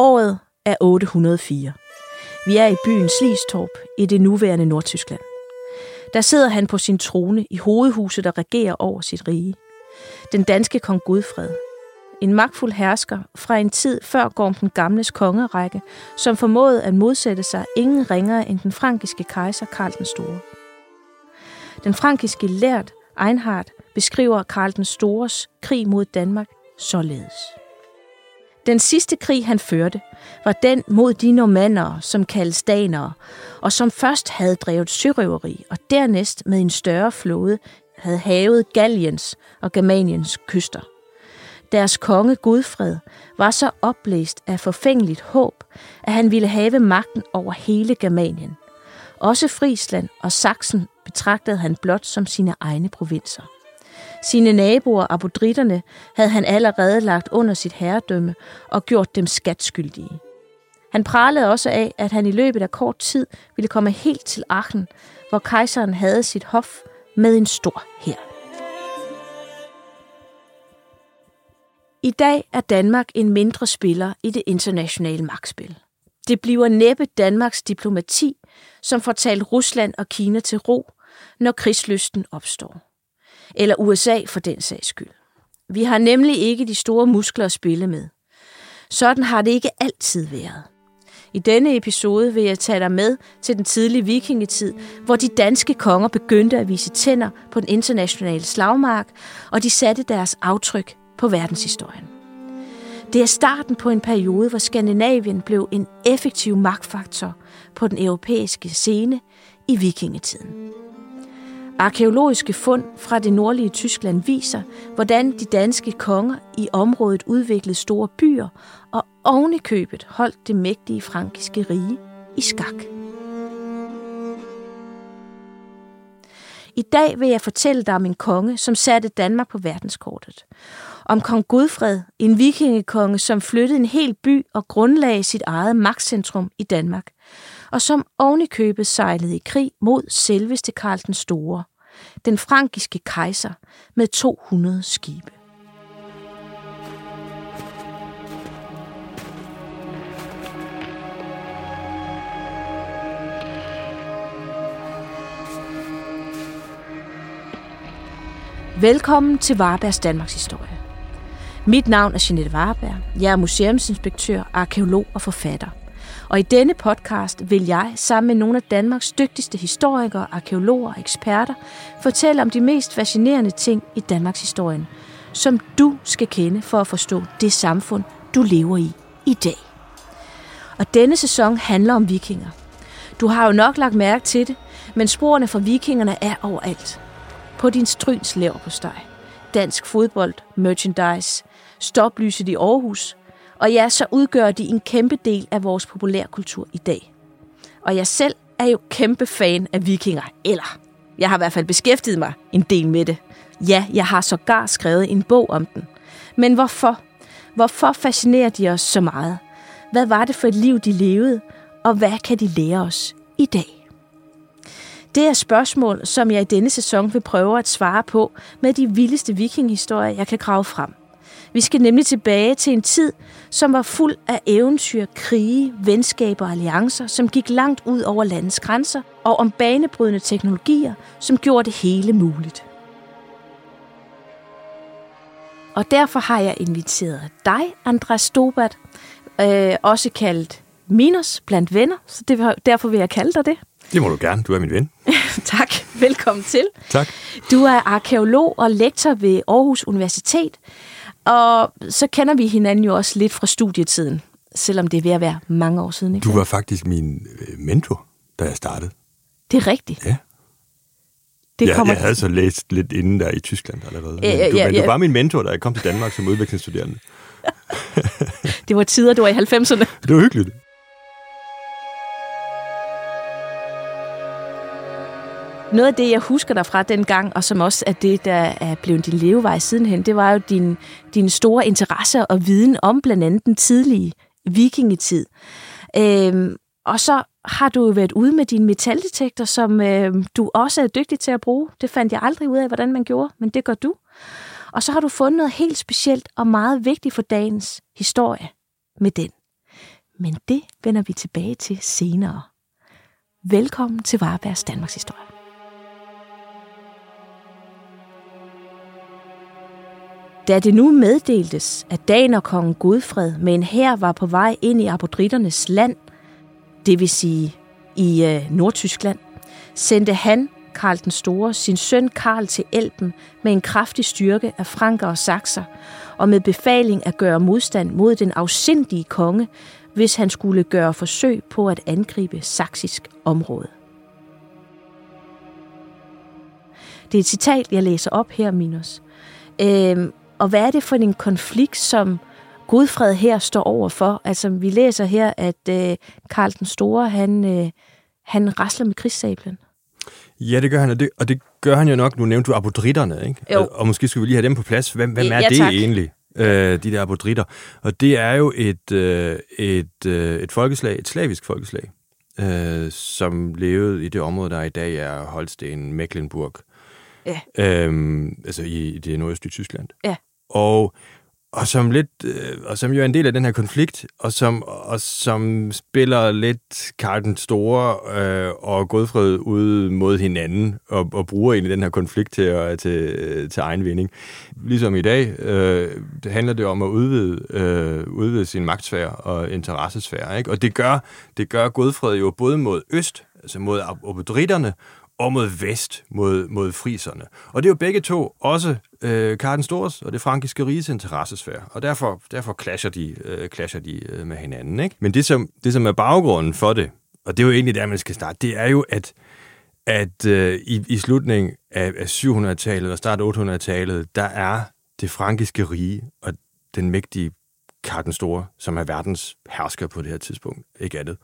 Året er 804. Vi er i byen Slistorp i det nuværende Nordtyskland. Der sidder han på sin trone i hovedhuset, der regerer over sit rige. Den danske kong Godfred. En magtfuld hersker fra en tid før Gorm den Gamles kongerække, som formåede at modsætte sig ingen ringere end den frankiske kejser Karl den Store. Den frankiske lært Einhard beskriver Karl den Stores krig mod Danmark således. Den sidste krig, han førte, var den mod de normandere, som kaldes danere, og som først havde drevet sørøveri, og dernæst med en større flåde havde havet Galliens og Germaniens kyster. Deres konge Godfred var så oplæst af forfængeligt håb, at han ville have magten over hele Germanien. Også Friesland og Sachsen betragtede han blot som sine egne provinser. Sine naboer, abodritterne, havde han allerede lagt under sit herredømme og gjort dem skatskyldige. Han pralede også af, at han i løbet af kort tid ville komme helt til Aachen, hvor kejseren havde sit hof med en stor hær. I dag er Danmark en mindre spiller i det internationale magtspil. Det bliver næppe Danmarks diplomati, som får talt Rusland og Kina til ro, når krigslysten opstår eller USA for den sags skyld. Vi har nemlig ikke de store muskler at spille med. Sådan har det ikke altid været. I denne episode vil jeg tage dig med til den tidlige vikingetid, hvor de danske konger begyndte at vise tænder på den internationale slagmark, og de satte deres aftryk på verdenshistorien. Det er starten på en periode, hvor Skandinavien blev en effektiv magtfaktor på den europæiske scene i vikingetiden. Arkeologiske fund fra det nordlige Tyskland viser, hvordan de danske konger i området udviklede store byer og ovenikøbet holdt det mægtige frankiske rige i skak. I dag vil jeg fortælle dig om en konge, som satte Danmark på verdenskortet. Om kong Godfred, en vikingekonge, som flyttede en hel by og grundlagde sit eget magtcentrum i Danmark og som ovenikøbet sejlede i krig mod selveste Karl den Store, den frankiske kejser med 200 skibe. Velkommen til Varbergs Danmarks historie. Mit navn er Jeanette Varberg. Jeg er museumsinspektør, arkeolog og forfatter. Og i denne podcast vil jeg, sammen med nogle af Danmarks dygtigste historikere, arkeologer og eksperter, fortælle om de mest fascinerende ting i Danmarks historie, som du skal kende for at forstå det samfund, du lever i i dag. Og denne sæson handler om vikinger. Du har jo nok lagt mærke til det, men sporene fra vikingerne er overalt. På din stryns lever på steg. Dansk fodbold, merchandise, stoplyset i Aarhus, og ja, så udgør de en kæmpe del af vores populærkultur i dag. Og jeg selv er jo kæmpe fan af vikinger, eller jeg har i hvert fald beskæftiget mig en del med det. Ja, jeg har sågar skrevet en bog om den. Men hvorfor? Hvorfor fascinerer de os så meget? Hvad var det for et liv, de levede? Og hvad kan de lære os i dag? Det er spørgsmål, som jeg i denne sæson vil prøve at svare på med de vildeste vikinghistorier, jeg kan grave frem. Vi skal nemlig tilbage til en tid, som var fuld af eventyr, krige, venskaber og alliancer, som gik langt ud over landets grænser, og om banebrydende teknologier, som gjorde det hele muligt. Og derfor har jeg inviteret dig, Andreas Stobat, øh, også kaldt Minos blandt venner, så det, derfor vil jeg kalde dig det. Det må du gerne, du er min ven. tak, velkommen til. Tak. Du er arkeolog og lektor ved Aarhus Universitet, og så kender vi hinanden jo også lidt fra studietiden, selvom det er ved at være mange år siden. Ikke? Du var faktisk min øh, mentor, da jeg startede. Det er rigtigt. Ja. Det kommer... jeg havde så læst lidt inden der i Tyskland allerede. Men, ja, ja, du, men ja. du var min mentor, da jeg kom til Danmark som udviklingsstuderende. det var tider, du var i 90'erne. Det var hyggeligt. Noget af det, jeg husker dig fra dengang, og som også er det, der er blevet din levevej sidenhen, det var jo din, din store interesse og viden om blandt andet den tidlige vikingetid. Øhm, og så har du jo været ude med din metaldetektor, som øh, du også er dygtig til at bruge. Det fandt jeg aldrig ud af, hvordan man gjorde, men det gør du. Og så har du fundet noget helt specielt og meget vigtigt for dagens historie med den. Men det vender vi tilbage til senere. Velkommen til Varebergs Danmarks Historie. Da det nu meddeltes, at danerkongen Godfred med en hær var på vej ind i apodritternes land, det vil sige i øh, Nordtyskland, sendte han, Karl den Store, sin søn Karl til Elben med en kraftig styrke af franker og sakser, og med befaling at gøre modstand mod den afsindige konge, hvis han skulle gøre forsøg på at angribe saksisk område. Det er et citat, jeg læser op her, Minus. Øhm, og hvad er det for en konflikt, som Godfred her står over for? Altså, vi læser her, at øh, Karl den Store, han, øh, han rasler med krigssablen. Ja, det gør han, og det, og det gør han jo nok. Nu nævnte du apodritterne, ikke? Jo. Og, og måske skulle vi lige have dem på plads. Hvem, hvem er ja, det tak. egentlig, øh, de der apodritter? Og det er jo et, øh, et, øh, et folkeslag, et slavisk folkeslag, øh, som levede i det område, der i dag er Holsten, Mecklenburg. Ja. Øhm, altså i, i det nordøstlige Tyskland. Ja. Og, og som lidt, øh, og som jo er en del af den her konflikt, og som, og som spiller lidt Karl den Store øh, og Godfred ud mod hinanden, og, og bruger egentlig den her konflikt til, at, til, øh, til egen vinding. Ligesom i dag, øh, det handler det om at udvide, øh, udvide sin magtsfære og interessesfære, ikke? Og det gør, det gør Godfred jo både mod øst, altså mod obodritterne, og mod vest, mod, mod friserne. Og det er jo begge to også øh, Karl den Stores og det frankiske riges interessesfære, og derfor, derfor clasher de, øh, clasher de øh, med hinanden. Ikke? Men det som, det, som er baggrunden for det, og det er jo egentlig der, man skal starte, det er jo, at, at øh, i, i slutningen af, af 700-tallet og start 800-tallet, der er det frankiske rige og den mægtige Karl den Store, som er verdens hersker på det her tidspunkt, ikke andet,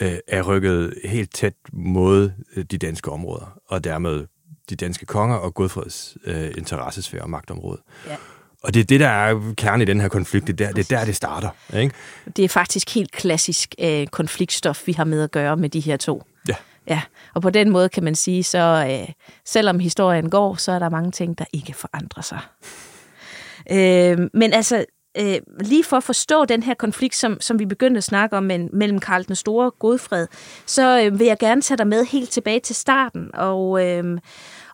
øh, er rykket helt tæt mod øh, de danske områder, og dermed de danske konger og Godfreds øh, interessesfære og magtområde. Ja. Og det er det, der er kernen i den her konflikt. Det er der, det, er der, det starter. Ikke? Det er faktisk helt klassisk øh, konfliktstof, vi har med at gøre med de her to. Ja. Ja, og på den måde kan man sige, så øh, selvom historien går, så er der mange ting, der ikke forandrer sig. Øh, men altså, øh, lige for at forstå den her konflikt, som, som vi begyndte at snakke om men, mellem Karl den Store og Godfred, så øh, vil jeg gerne tage dig med helt tilbage til starten. Og, øh,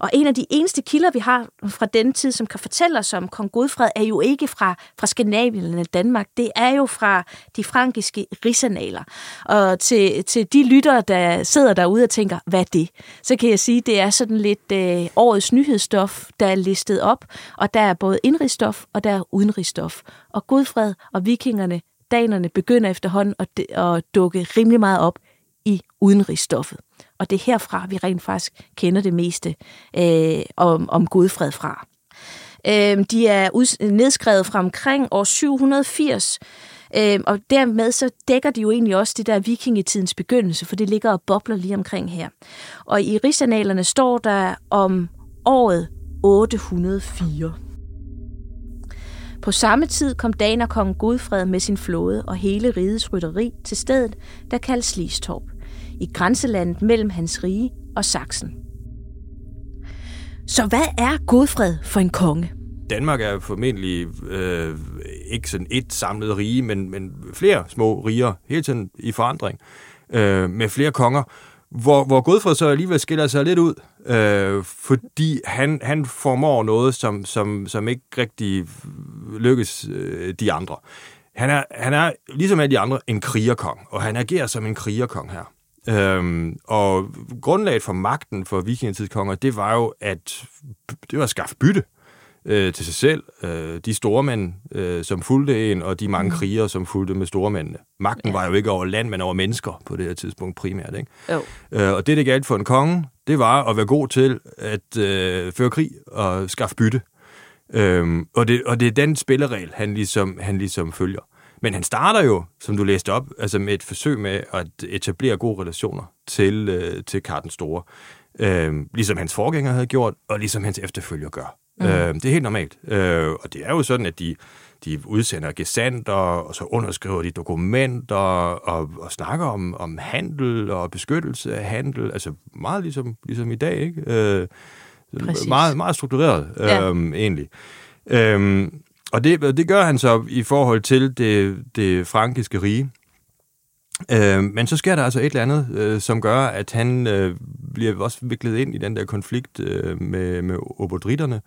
og en af de eneste kilder, vi har fra den tid, som kan fortælle os om kong Godfred, er jo ikke fra, fra Skandinavien eller Danmark. Det er jo fra de frankiske risanaler. Og til, til de lyttere, der sidder derude og tænker, hvad er det? Så kan jeg sige, det er sådan lidt øh, årets nyhedsstof, der er listet op. Og der er både indrigsstof, og der er udenrigsstof. Og Godfred og vikingerne, danerne, begynder efterhånden at, at dukke rimelig meget op i udenrigsstoffet. Og det er herfra, vi rent faktisk kender det meste øh, om, om Godfred fra. Øh, de er ud, nedskrevet fra omkring år 780, øh, og dermed så dækker de jo egentlig også det der vikingetidens begyndelse, for det ligger og bobler lige omkring her. Og i rigsanalerne står der om året 804. På samme tid kom danerkongen Godfred med sin flåde og hele rigets rytteri til stedet, der kaldes Listorp, i grænselandet mellem hans rige og Sachsen. Så hvad er Godfred for en konge? Danmark er formentlig øh, ikke sådan et samlet rige, men, men flere små riger, hele tiden i forandring, øh, med flere konger, hvor, hvor Godfred så alligevel skiller sig lidt ud, øh, fordi han, han formår noget, som, som, som ikke rigtig lykkes øh, de andre. Han er, han er, ligesom alle de andre, en krigerkong, og han agerer som en krigerkong her. Øhm, og grundlaget for magten for vikingetidskonger, det var jo, at det var at skaffe bytte øh, til sig selv. Øh, de store mænd, øh, som fulgte en, og de mange mm. krigere, som fulgte med store mændene. Magten ja. var jo ikke over land, men over mennesker på det her tidspunkt primært. Ikke? Jo. Øh, og det, det galt for en konge, det var at være god til at øh, føre krig og skaffe bytte. Øhm, og, det, og det er den spilleregel, han ligesom, han ligesom følger. Men han starter jo, som du læste op, altså med et forsøg med at etablere gode relationer til, øh, til Karl den Store. Øh, ligesom hans forgænger havde gjort, og ligesom hans efterfølger gør. Mm. Øh, det er helt normalt. Øh, og det er jo sådan, at de, de udsender gesanter, og så underskriver de dokumenter, og, og snakker om, om handel og beskyttelse af handel. Altså meget ligesom, ligesom i dag, ikke? Øh, meget, meget struktureret, ja. øh, egentlig. Øh, og det, det gør han så i forhold til det, det frankiske rige. Øh, men så sker der altså et eller andet, øh, som gør, at han øh, bliver også viklet ind i den der konflikt øh, med, med obodritterne.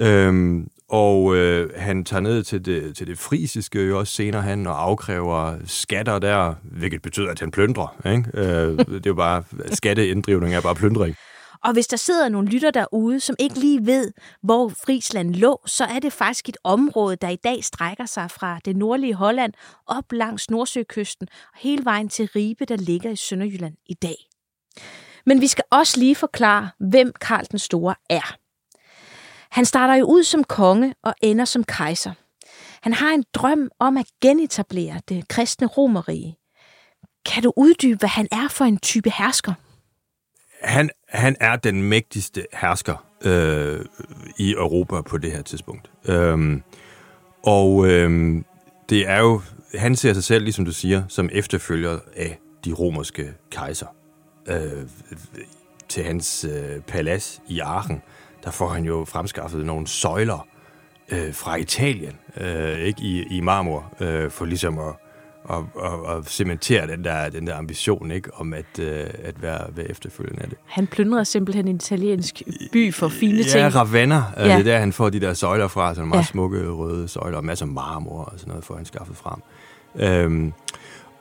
Øh, og øh, han tager ned til det, til det frisiske jo også senere han og afkræver skatter der, hvilket betyder, at han plyndrer. Ikke? Øh, det er jo bare, skatteinddrivning er bare plyndring. Og hvis der sidder nogle lytter derude, som ikke lige ved, hvor Friesland lå, så er det faktisk et område, der i dag strækker sig fra det nordlige Holland op langs Nordsøkysten og hele vejen til Ribe, der ligger i Sønderjylland i dag. Men vi skal også lige forklare, hvem Karl den Store er. Han starter jo ud som konge og ender som kejser. Han har en drøm om at genetablere det kristne romerige. Kan du uddybe, hvad han er for en type hersker? Han, han er den mægtigste hersker øh, i Europa på det her tidspunkt. Øhm, og øhm, det er jo, han ser sig selv, ligesom du siger, som efterfølger af de romerske kejser. Øh, til hans øh, palads i Aachen, der får han jo fremskaffet nogle søjler øh, fra Italien, øh, ikke i, i marmor, øh, for ligesom at, og, og, og cementere den der, den der ambition ikke, om at, øh, at være, være efterfølgende af det. Han plyndrer simpelthen en italiensk by for fine ja, ting. Ja, Ravenna. Ja. Det er der, han får de der søjler fra, sådan meget ja. smukke røde søjler, og masser af marmor og sådan noget, får han skaffet frem. Øhm,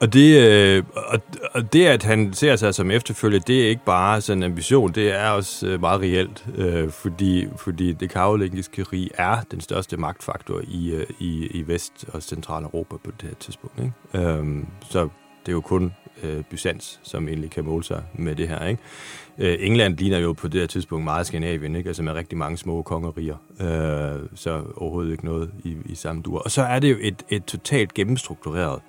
og det, øh, og, og det, at han ser sig som efterfølger, det er ikke bare sådan en ambition, det er også øh, meget reelt, øh, fordi, fordi det karolingiske rige er den største magtfaktor i, øh, i, i Vest- og Centraleuropa på det her tidspunkt. Ikke? Øh, så det er jo kun øh, Byzans, som egentlig kan måle sig med det her. Ikke? Øh, England ligner jo på det her tidspunkt meget Skandinavien, ikke? altså med rigtig mange små kongeriger, øh, så overhovedet ikke noget i, i samme dur. Og så er det jo et, et totalt gennemstruktureret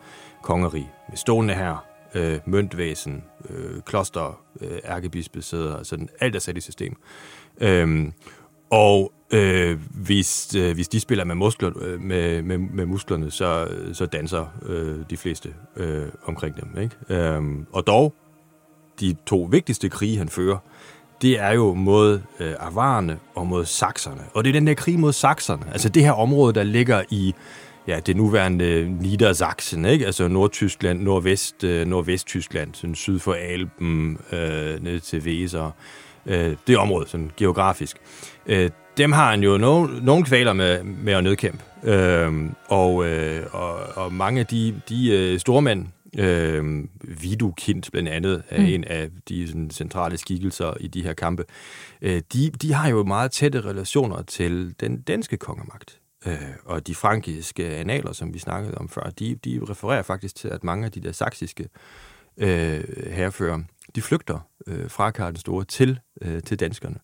kongerige med stående her, øh, møntvæsen, øh, kloster, øh, ærkebispesæder, altså alt er sat i system. Øhm, og øh, hvis, øh, hvis de spiller med, muskler, øh, med, med, med musklerne, så, så danser øh, de fleste øh, omkring dem. Ikke? Øhm, og dog, de to vigtigste krige, han fører, det er jo mod øh, avarerne og mod sakserne. Og det er den der krig mod sakserne, altså det her område, der ligger i ja, det nuværende Niedersachsen, ikke? altså Nordtyskland, Nordvest, øh, Nordvesttyskland, sådan syd for Alpen, øh, ned til Weser, øh, det område, sådan geografisk. Øh, dem har han jo no, nogle kvaler med, med at nedkæmpe. Øh, og, øh, og, og mange af de, de øh, store mænd, øh, Vidukind blandt andet, er mm. en af de sådan, centrale skikkelser i de her kampe, øh, de, de har jo meget tætte relationer til den danske kongemagt. Øh, og de frankiske analer, som vi snakkede om før, de, de refererer faktisk til, at mange af de der saksiske øh, herrefører, de flygter øh, fra Karl den Store til, øh, til danskerne.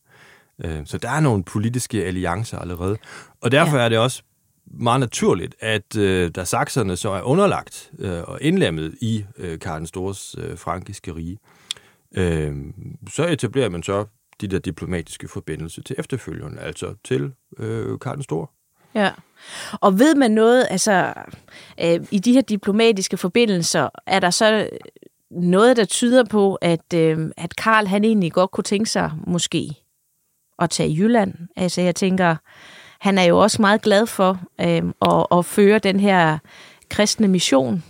Øh, så der er nogle politiske alliancer allerede. Og derfor ja. er det også meget naturligt, at øh, da sakserne så er underlagt øh, og indlemmet i øh, Karl den Stores øh, frankiske rige, øh, så etablerer man så de der diplomatiske forbindelser til efterfølgeren, altså til øh, Karl den Store. Ja. Og ved man noget, altså øh, i de her diplomatiske forbindelser, er der så noget, der tyder på, at, øh, at Karl han egentlig godt kunne tænke sig måske at tage Jylland. Altså jeg tænker, han er jo også meget glad for øh, at, at føre den her kristne mission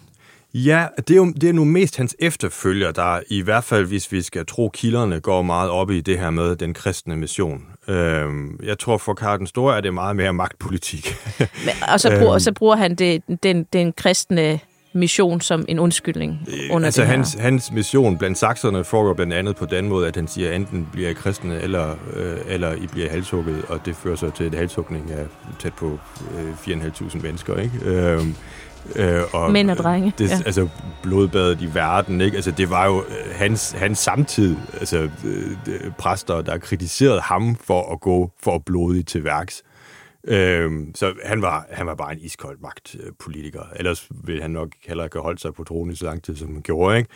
Ja, det er jo det er nu mest hans efterfølger, der i hvert fald, hvis vi skal tro kilderne, går meget op i det her med den kristne mission. Øhm, jeg tror for Karl den Store er det meget mere magtpolitik. Men, og så bruger, øhm, så bruger han det, den, den kristne mission som en undskyldning øh, under altså det her. hans, hans mission blandt sakserne foregår blandt andet på den måde, at han siger, enten bliver I kristne, eller, øh, eller I bliver halshugget, og det fører så til et halshugning af tæt på øh, 4.500 mennesker. Ikke? Øhm, Øh, og Mænd og drenge. Det, ja. Altså blodbadet i verden, ikke? Altså det var jo øh, hans, hans samtid, altså øh, præster, der kritiserede ham for at gå for blodigt til værks. Øhm, så han var, han var bare en iskold magtpolitiker. Ellers ville han nok heller ikke have holdt sig på tronen i så lang tid, som han gjorde. Ikke?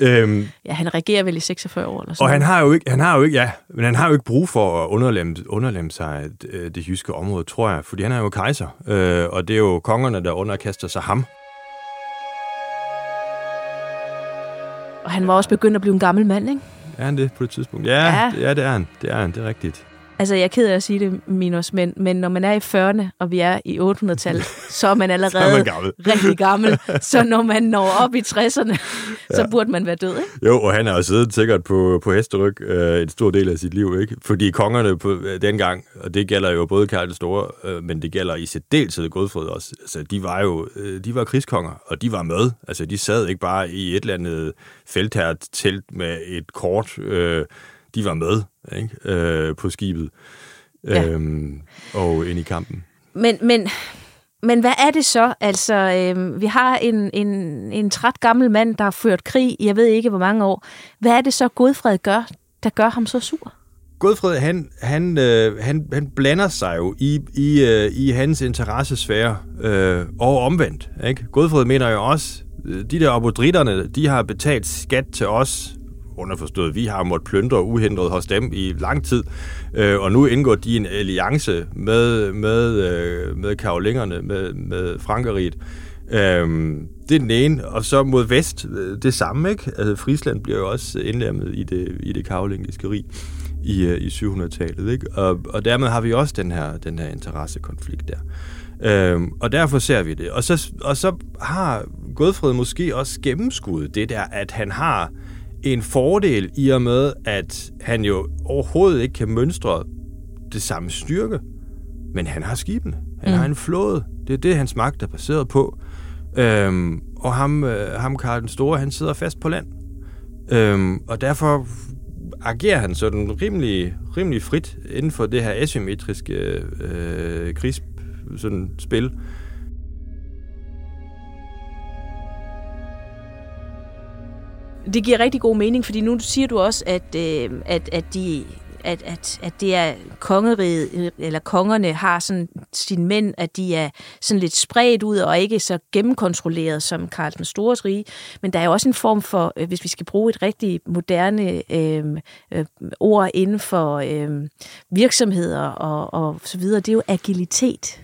Øhm, ja, han regerer vel i 46 år eller sådan Og han har jo ikke, han har jo ikke, ja, men han har jo ikke brug for at underlemme, underlemme sig det, øh, det jyske område, tror jeg, fordi han er jo kejser, øh, og det er jo kongerne, der underkaster sig ham. Og han var også begyndt at blive en gammel mand, ikke? Er han det på et tidspunkt? Ja, ja. Det, ja det er han. Det er han, det er rigtigt. Altså, jeg er ked af at sige det, Minus, men, men når man er i 40'erne, og vi er i 800-tallet, så er man allerede er man gammel. rigtig gammel. Så når man når op i 60'erne, så burde man være død, ikke? Jo, og han har jo siddet sikkert på, på hesteryg øh, en stor del af sit liv, ikke? Fordi kongerne på, øh, dengang, og det gælder jo både Karl den Store, øh, men det gælder i særdeleshed Godfred også, altså de var jo øh, de var krigskonger, og de var med. Altså de sad ikke bare i et eller andet telt med et kort, øh, de var med ikke? Øh, på skibet Ja. øhm, og ind i kampen. Men, men, men hvad er det så? Altså, øh, vi har en, en, en træt gammel mand, der har ført krig i jeg ved ikke hvor mange år. Hvad er det så, Godfred gør, der gør ham så sur? Godfred, han, han, øh, han, han blander sig jo i, i, øh, i hans interessesfære øh, og omvendt. Ikke? Godfred mener jo også, øh, de der abodritterne, de har betalt skat til os, underforstået, vi har måttet plyndre uhindret hos dem i lang tid, øh, og nu indgår de en alliance med, med, øh, med karolingerne, med, med Frankeriget. Øh, det er den ene, og så mod vest øh, det samme, ikke? Altså Friesland bliver jo også indlemmet i det, i det karolingiske rig i, øh, i 700-tallet, ikke? Og, og dermed har vi også den her, den her interessekonflikt der. Øhm, og derfor ser vi det. Og så, og så har Godfred måske også gennemskuddet det der, at han har en fordel i og med, at han jo overhovedet ikke kan mønstre det samme styrke, men han har skibene. Han mm. har en flåde. Det er det, hans magt er baseret på. Øhm, og ham, øh, ham Karl den Store, han sidder fast på land. Øhm, og derfor agerer han sådan rimelig, rimelig frit inden for det her asymmetriske øh, krigs sådan spil. Det giver rigtig god mening, fordi nu siger du også, at, øh, at, at de at, at, at det er kongeriget, eller kongerne har sådan sine mænd, at de er sådan lidt spredt ud og ikke så gennemkontrolleret som Karl den Stores rige. Men der er jo også en form for, øh, hvis vi skal bruge et rigtig moderne øh, øh, ord inden for øh, virksomheder og, og så videre, det er jo agilitet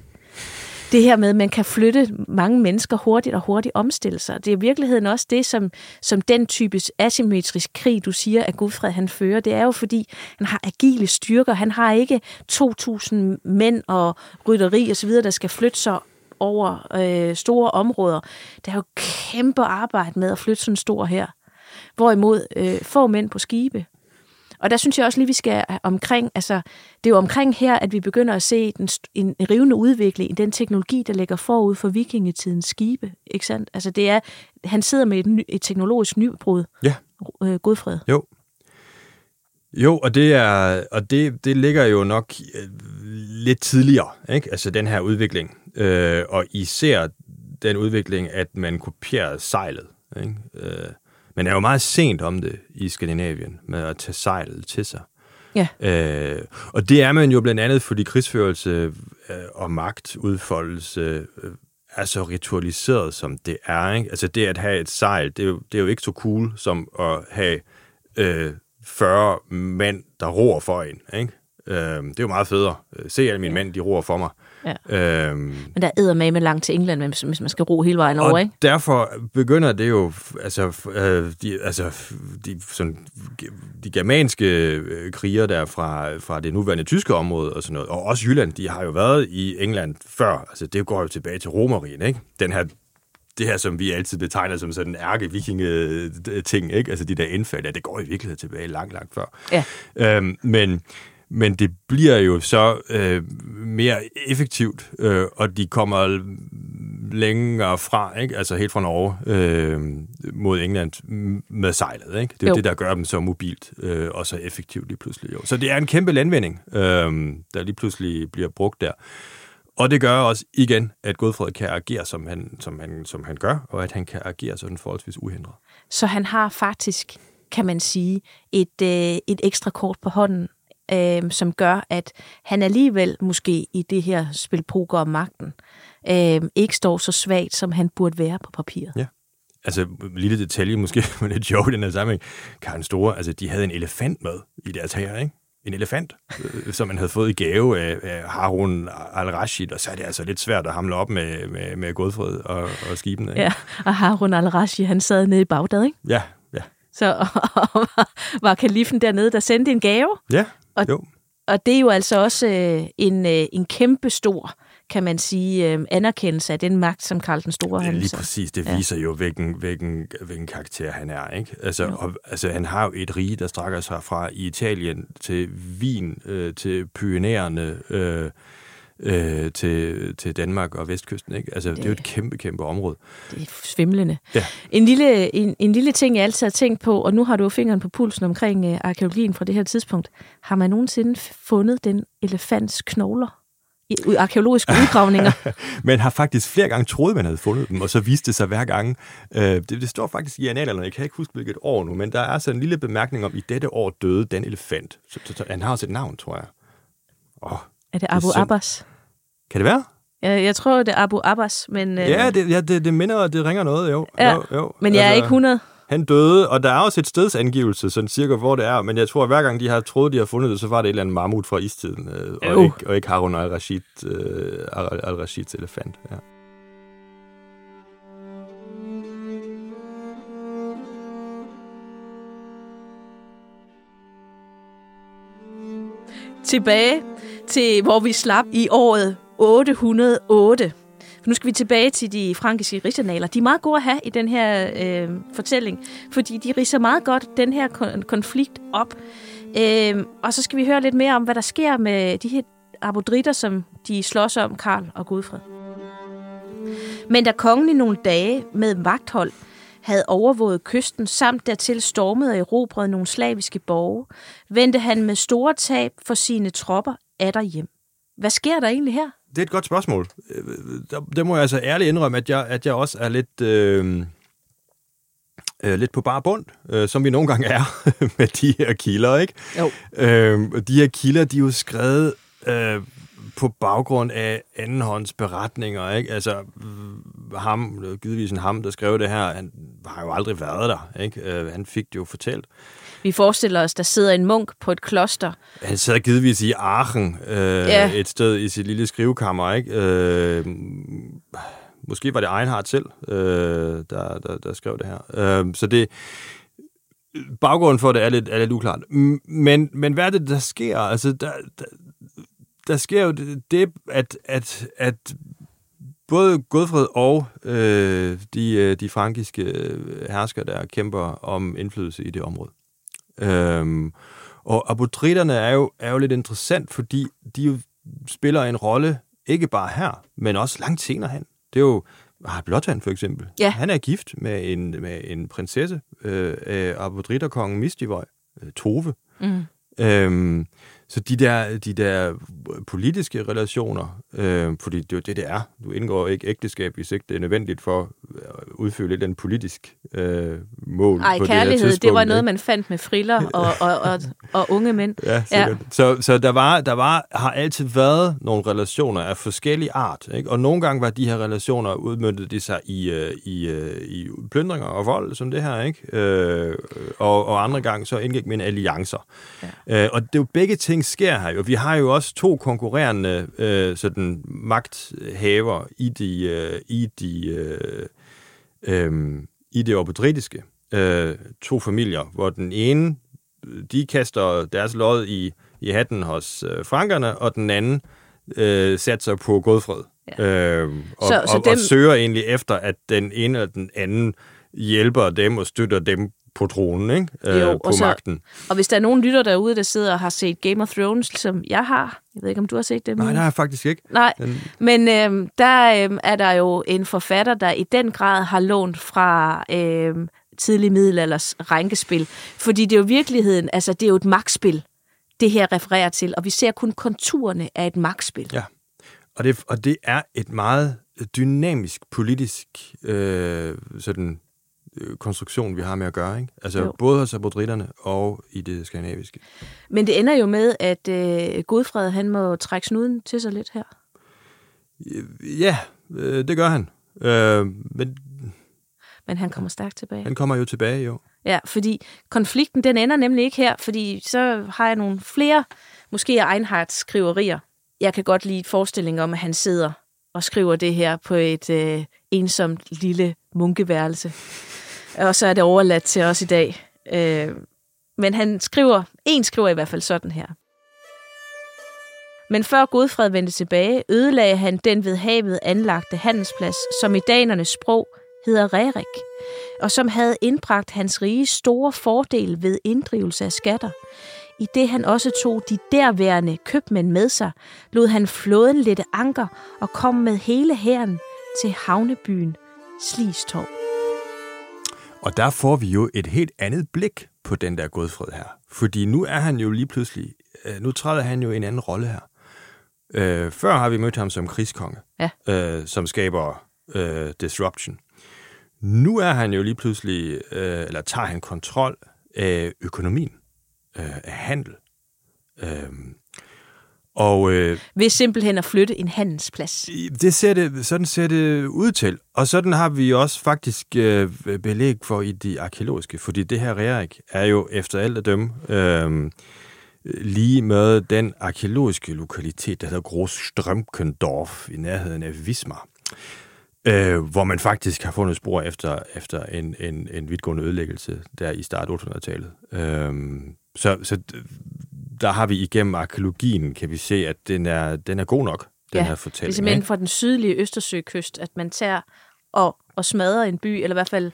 det her med, at man kan flytte mange mennesker hurtigt og hurtigt omstille sig. Det er i virkeligheden også det, som, som den type asymmetrisk krig, du siger, at Gudfred han fører. Det er jo fordi, han har agile styrker. Han har ikke 2.000 mænd og rytteri osv., der skal flytte sig over øh, store områder. Der er jo kæmpe arbejde med at flytte sådan en stor her. Hvorimod øh, få mænd på skibe, og der synes jeg også lige, vi skal omkring, altså det er jo omkring her, at vi begynder at se den, en rivende udvikling i den teknologi, der ligger forud for vikingetidens skibe, ikke sandt? Altså det er, han sidder med et, ny, et teknologisk nybrud, Ja. øh, Godfred. Jo. Jo, og det er og det, det ligger jo nok øh, lidt tidligere, ikke? Altså den her udvikling. Øh, og især den udvikling, at man kopierer sejlet. Ikke? Øh, man er jo meget sent om det i Skandinavien med at tage sejlet til sig. Ja. Øh, og det er man jo blandt andet, fordi krigsførelse øh, og magtudfoldelse øh, er så ritualiseret, som det er. Ikke? Altså det at have et sejl, det er, jo, det er jo ikke så cool som at have øh, 40 mænd, der roer for en. Ikke? Øh, det er jo meget federe. Se alle mine mænd, de roer for mig. Ja. Øhm, Men der er med langt til England, hvis man skal ro hele vejen over, og ikke? derfor begynder det jo, altså, øh, de, altså de, sådan, de germanske øh, kriger der fra, fra det nuværende tyske område og sådan noget, og også Jylland, de har jo været i England før, altså det går jo tilbage til Romerrigen, ikke? Den her det her, som vi altid betegner som sådan en ærke-vikinge-ting, ikke? Altså de der indfald, ja, det går i virkeligheden tilbage langt, langt før. Ja. Øhm, men, men det bliver jo så øh, mere effektivt, øh, og de kommer længere fra, ikke? altså helt fra Norge øh, mod England med sejlet. Ikke? Det er jo, det, der gør dem så mobilt øh, og så effektivt lige pludselig. Jo. Så det er en kæmpe landvinding, øh, der lige pludselig bliver brugt der. Og det gør også igen, at Godfred kan agere, som han, som han, som han gør, og at han kan agere sådan forholdsvis uhindret. Så han har faktisk, kan man sige, et, øh, et ekstra kort på hånden, øh, som gør, at han alligevel måske i det her spil poker om magten, øh, ikke står så svagt, som han burde være på papiret. Ja. Altså, lille detalje måske, men lidt sjovt i den her sammenhæng. Karen Store, altså, de havde en elefant med i deres her, ikke? En elefant, øh, som man havde fået i gave af, af Harun al-Rashid, og så er det altså lidt svært at hamle op med, med, med Godfred og, og skibene. Ikke? Ja, og Harun al-Rashi, han sad nede i Bagdad, ikke? ja. Så og, var kalifen dernede, der sendte en gave, Ja, Og- jo. og det er jo altså også øh, en, øh, en kæmpe stor kan man sige, øh, anerkendelse af den magt, som Karl den Store Ja, han lige præcis. Det Ja. viser jo, hvilken, hvilken, hvilken karakter han er. Ikke? Altså, Jo. og, altså, han har jo et rige, der strækker sig fra Italien til Wien, øh, til Pyrenæerne, øh, øh, til, til Danmark og Vestkysten. Ikke? Altså, det, det er jo et kæmpe, kæmpe område. Det er svimlende. Ja. En, lille, en, en lille ting, jeg altid har tænkt på, og nu har du jo fingeren på pulsen omkring øh, arkeologien fra det her tidspunkt. Har man nogensinde fundet den elefants knogler i arkeologiske udgravninger? Men har faktisk flere gange troet, man havde fundet dem, og så viste det sig hver gang. Øh, det, det står faktisk i analerne, jeg kan ikke huske, hvilket år nu, men der er altså en lille bemærkning om, i dette år døde den elefant. Så, så, så han har også et navn, tror jeg. Åh, er det Abu. Abbas? kan det være? Jeg, jeg tror, det er Abu Abbas, men, øh, Ja, det, ja det, det minder, det ringer noget, jo. Ja, jo, jo. men jeg er ikke 100. Han døde, og der er også et stedsangivelse, sådan cirka hvor det er, men jeg tror, at hver gang de har troet, de har fundet det, så var det et eller andet mammut fra istiden, øh, og, ikke, og ikke Harun al-Rashid, øh, al- al-Rashids elefant. Ja. tilbage til, hvor vi slap i året 808. For nu skal vi tilbage til de frankiske rigsanaler. De er meget gode at have i den her øh, fortælling, fordi de riser meget godt den her kon- konflikt op. Øh, og så skal vi høre lidt mere om, hvad der sker med de her abodritter, som de slås om, Karl og Gudfred. Men da kongen i nogle dage med vagthold havde overvåget kysten, samt dertil stormet og erobret nogle slaviske borge, vendte han med store tab for sine tropper hjem. Hvad sker der egentlig her? Det er et godt spørgsmål. Øh, der må jeg altså ærligt indrømme, at jeg, at jeg også er lidt... Øh, øh, lidt på bar bund, øh, som vi nogle gange er med de her kilder, ikke? Jo. Øh, de her kilder, de er jo skrevet øh, på baggrund af andenhånds beretninger, ikke? Altså, øh, ham, det givetvis en ham, der skrev det her, han har jo aldrig været der, ikke? Øh, han fik det jo fortalt. Vi forestiller os, der sidder en munk på et kloster. Han sad givetvis i Aachen, øh, Ja. et sted i sit lille skrivekammer, ikke? Øh, måske var det Einhardt selv, øh, der, der, der skrev det her. Øh, så det, baggrunden for det er lidt, er lidt uklart. Men, men hvad er det, der sker? Altså, der, der, der sker jo det, at, at, at både Godfred og øh, de, øh, de frankiske øh, hersker, der kæmper om indflydelse i det område. Øhm, og abodritterne er jo, er jo lidt interessant, fordi de jo spiller en rolle, ikke bare her, men også langt senere hen. Det er jo ah, Blåtand for eksempel. Ja. Han er gift med en, med en prinsesse øh, af abodritterkongen Mistivoj, øh, Tove. Mm. Øhm, så de der, de der politiske relationer, øh, fordi det er jo det, det er. Du indgår ikke ægteskab, hvis ikke det er nødvendigt for at udfylde et eller politisk øh, mål på det kærlighed, det, tidspunkt, var noget, man fandt med friller og, og, og, og unge mænd. Ja, sikkert. Ja. Så, så der, var, der var, har altid været nogle relationer af forskellig art. Ikke? Og nogle gange var de her relationer, udmyndtet de sig i, øh, i, øh, i plyndringer og vold, som det her. ikke? Øh, og, og andre gange så indgik man alliancer. Ja. Øh, og det er jo begge ting sker her jo. Vi har jo også to konkurrerende øh, sådan magthaver i de, øh, i de øh, øh, i det obodritiske. Øh, to familier, hvor den ene, de kaster deres lod i, i hatten hos øh, frankerne, og den anden øh, satser på Godfred. Ja. Øh, og, Så- så, og, dem- og søger egentlig efter, at den ene eller den anden hjælper dem og støtter dem på tronen, ikke? Øh, Jo, på og så- magten. Og hvis der er nogen lytter derude, der sidder og har set Game of Thrones, som jeg har, jeg ved ikke, om du har set det? Nej, det har jeg faktisk ikke. Nej, men øhm, der øhm, er der jo en forfatter, der i den grad har lånt fra øhm, tidlig middelalders rænkespil. Fordi det er jo virkeligheden, altså det er jo et magtspil, det her refererer til, og vi ser kun konturerne af et magtspil. Ja. Og det, og det er et meget dynamisk politisk øh, sådan, øh, konstruktion, vi har med at gøre. Ikke? Altså Jo. både hos abodritterne og i det skandinaviske. Men det ender jo med, at øh, Godfred han må trække snuden til sig lidt her. Ja, øh, det gør han. Øh, men Men han kommer stærkt tilbage. han kommer jo tilbage, jo. Ja, fordi konflikten, den ender nemlig ikke her, fordi så har jeg nogle flere, måske Einhards skriverier. Jeg kan godt lide forestillingen om, at han sidder og skriver det her på et øh, ensomt lille munkeværelse. Og så er det overladt til os i dag. Øh, men han skriver, en skriver i hvert fald sådan her. Men før Godfred vendte tilbage, ødelagde han den ved havet anlagte handelsplads, som i danernes sprog hedder Rerik, og som havde indbragt hans rige store fordel ved inddrivelse af skatter. I det han også tog de derværende købmænd med sig, lod han flåden lette anker og kom med hele hæren til havnebyen Slistorv. Og der får vi jo et helt andet blik på den der Godfred her. Fordi nu er han jo lige pludselig, øh, nu træder han jo en anden rolle her. Øh, før har vi mødt ham som krigskonge, Ja. øh, som skaber øh, disruption. Nu er han jo lige pludselig, øh, eller tager han kontrol af økonomien, øh, af handel. Øh, og øh, Ved simpelthen at flytte en handelsplads. det ser det, sådan ser det ud til. Og sådan har vi også faktisk øh, belæg for i de arkeologiske, fordi det her Rerik er jo efter alt at dømme øh, lige med den arkeologiske lokalitet, der hedder Großströmkendorf i nærheden af Wismar, øh, hvor man faktisk har fundet spor efter, efter en, en, en vidtgående ødelæggelse der i start 800-tallet. Øh, så, så der har vi igennem arkeologien, kan vi se, at den er, den er god nok, den Ja, her Det er fortælling. simpelthen ikke? fra den sydlige Østersøkyst, at man tager og, og smadrer en by, eller i hvert fald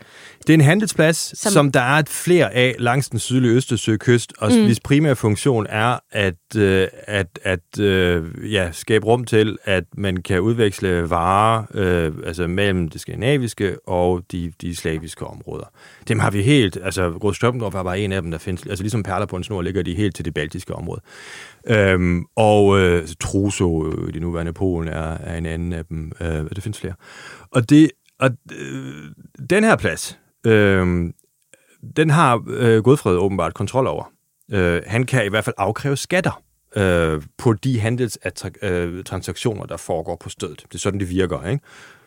Det er en handelsplads, som, Som- der er et flere af langs den sydlige Østersøkyst, og mm. hvis primære funktion er at, øh, at, at øh, ja, skabe rum til, at man kan udveksle varer øh, altså mellem det skandinaviske og de, de slaviske områder. Dem har vi helt, altså Großströmdorf var bare en af dem, der findes, altså ligesom perler på en snor, ligger de helt til det baltiske område. Øhm, og øh, Truso øh, det nuværende Polen er, er en anden af dem. Øh, det findes flere. Og, det, og øh, den her plads, øh, den har øh, Godfred åbenbart kontrol over. Øh, han kan i hvert fald afkræve skatter øh, på de handelstransaktioner, øh, der foregår på stedet. Det er sådan, det virker. Ikke?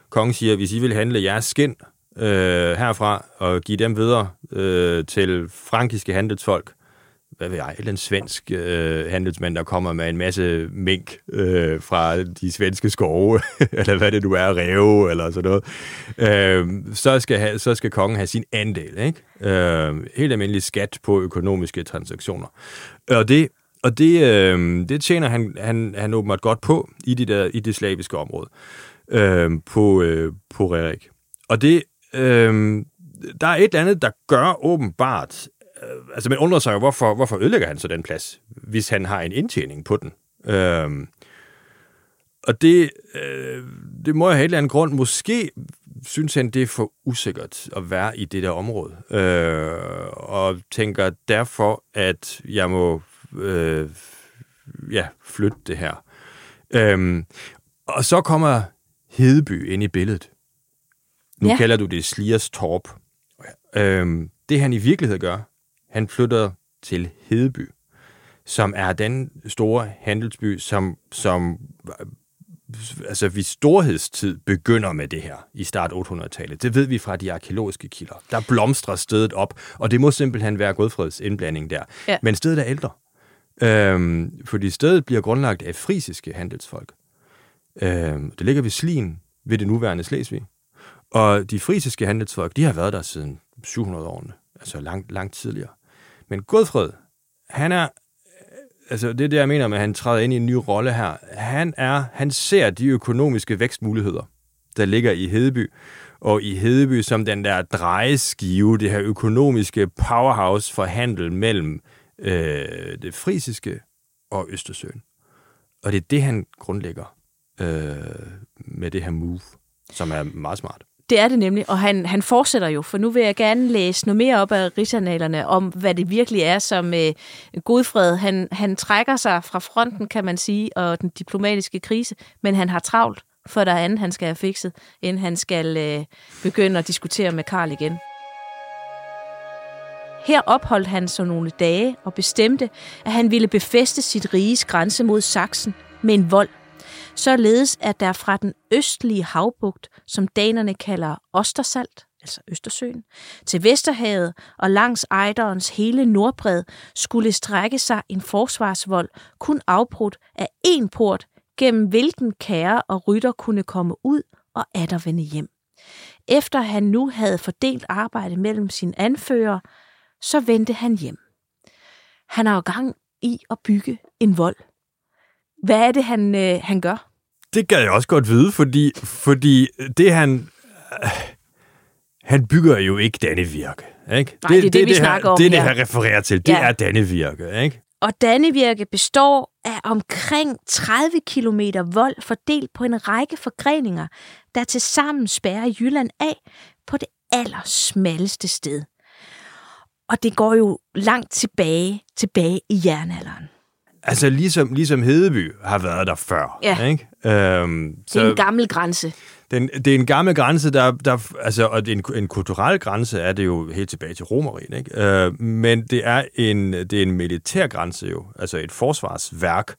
Kongen siger, hvis I vil handle jeres skind øh, herfra og give dem videre øh, til frankiske handelsfolk, hvad ved jeg, en eller svensk øh, handelsmand, der kommer med en masse mink øh, fra de svenske skove, eller hvad det nu er, ræve, eller sådan noget, øh, så, skal have, så skal kongen have sin andel, ikke? Øh, helt almindelig skat på økonomiske transaktioner. Og det, og det, øh, det tjener han, han, han åbenbart godt på i, de der, i det slaviske område øh, på, øh, på Rerik. Og det, øh, der er et eller andet, der gør åbenbart, altså man undrer sig jo, hvorfor, hvorfor ødelægger han så den plads, hvis han har en indtjening på den. Øh, og det, øh, det må jeg have et eller andet grund. Måske synes han, det er for usikkert at være i det der område. Øh, og tænker derfor, at jeg må øh, ja, flytte det her. Øh, og så kommer Hedeby ind i billedet. Nu Ja. kalder du det Sliers Torp. Øhm, det han i virkeligheden gør, han flytter til Hedeby, som er den store handelsby, som, som altså vi storhedstid begynder med det her i start 800-tallet. Det ved vi fra de arkeologiske kilder. Der blomstrer stedet op, og det må simpelthen være Godfreds indblanding der. Ja. Men stedet er ældre. Øhm, fordi stedet bliver grundlagt af frisiske handelsfolk. Øhm, det ligger ved Slien, ved det nuværende Slesvig. Og de frisiske handelsfolk, de har været der siden 700-årene, altså langt, langt tidligere. Men Godfred, han er, øh, altså det er det, jeg mener med, at han træder ind i en ny rolle her. Han er, han ser de økonomiske vækstmuligheder, der ligger i Hedeby, og i Hedeby som den der drejeskive, det her økonomiske powerhouse for handel mellem øh, det frisiske og Østersøen. Og det er det, han grundlægger øh, med det her move, som er meget smart. Det er det nemlig, og han, han fortsætter jo, for nu vil jeg gerne læse noget mere op af rigsanalerne om, hvad det virkelig er, som øh, Godfred, han, han trækker sig fra fronten, kan man sige, og den diplomatiske krise, men han har travlt, for der er andet, han skal have fikset, inden han skal øh, begynde at diskutere med Karl igen. Her opholdt han sig nogle dage og bestemte, at han ville befeste sit riges grænse mod Sachsen med en vold, således at der fra den østlige havbugt, som danerne kalder Ostersalt, altså Østersøen, til Vesterhavet og langs Ejderens hele nordbred skulle strække sig en forsvarsvold kun afbrudt af én port, gennem hvilken kære og rytter kunne komme ud og atter vende hjem. Efter han nu havde fordelt arbejde mellem sine anfører, så vendte han hjem. Han har jo gang i at bygge en vold. Hvad er det, han, øh, han gør? Det gad jeg også godt vide, fordi, fordi det han... Øh, han bygger jo ikke Dannevirke, ikke? Nej, det, det er det, det vi det snakker her, om Det er det, her. han refererer til. Det Ja. er Dannevirke, ikke? Og Dannevirke består af omkring 30 km vold fordelt på en række forgreninger, der til sammen spærrer Jylland af på det allersmalleste sted. Og det går jo langt tilbage, tilbage i jernalderen. Altså ligesom, ligesom Hedeby har været der før, Ja. ikke? Øhm, Det er en gammel grænse. Den, det er en gammel grænse, der, der altså, og det er en, en kulturel grænse er det jo helt tilbage til Romeriet, ikke? Øh, men det er en, det er en militær grænse jo, altså et forsvarsværk,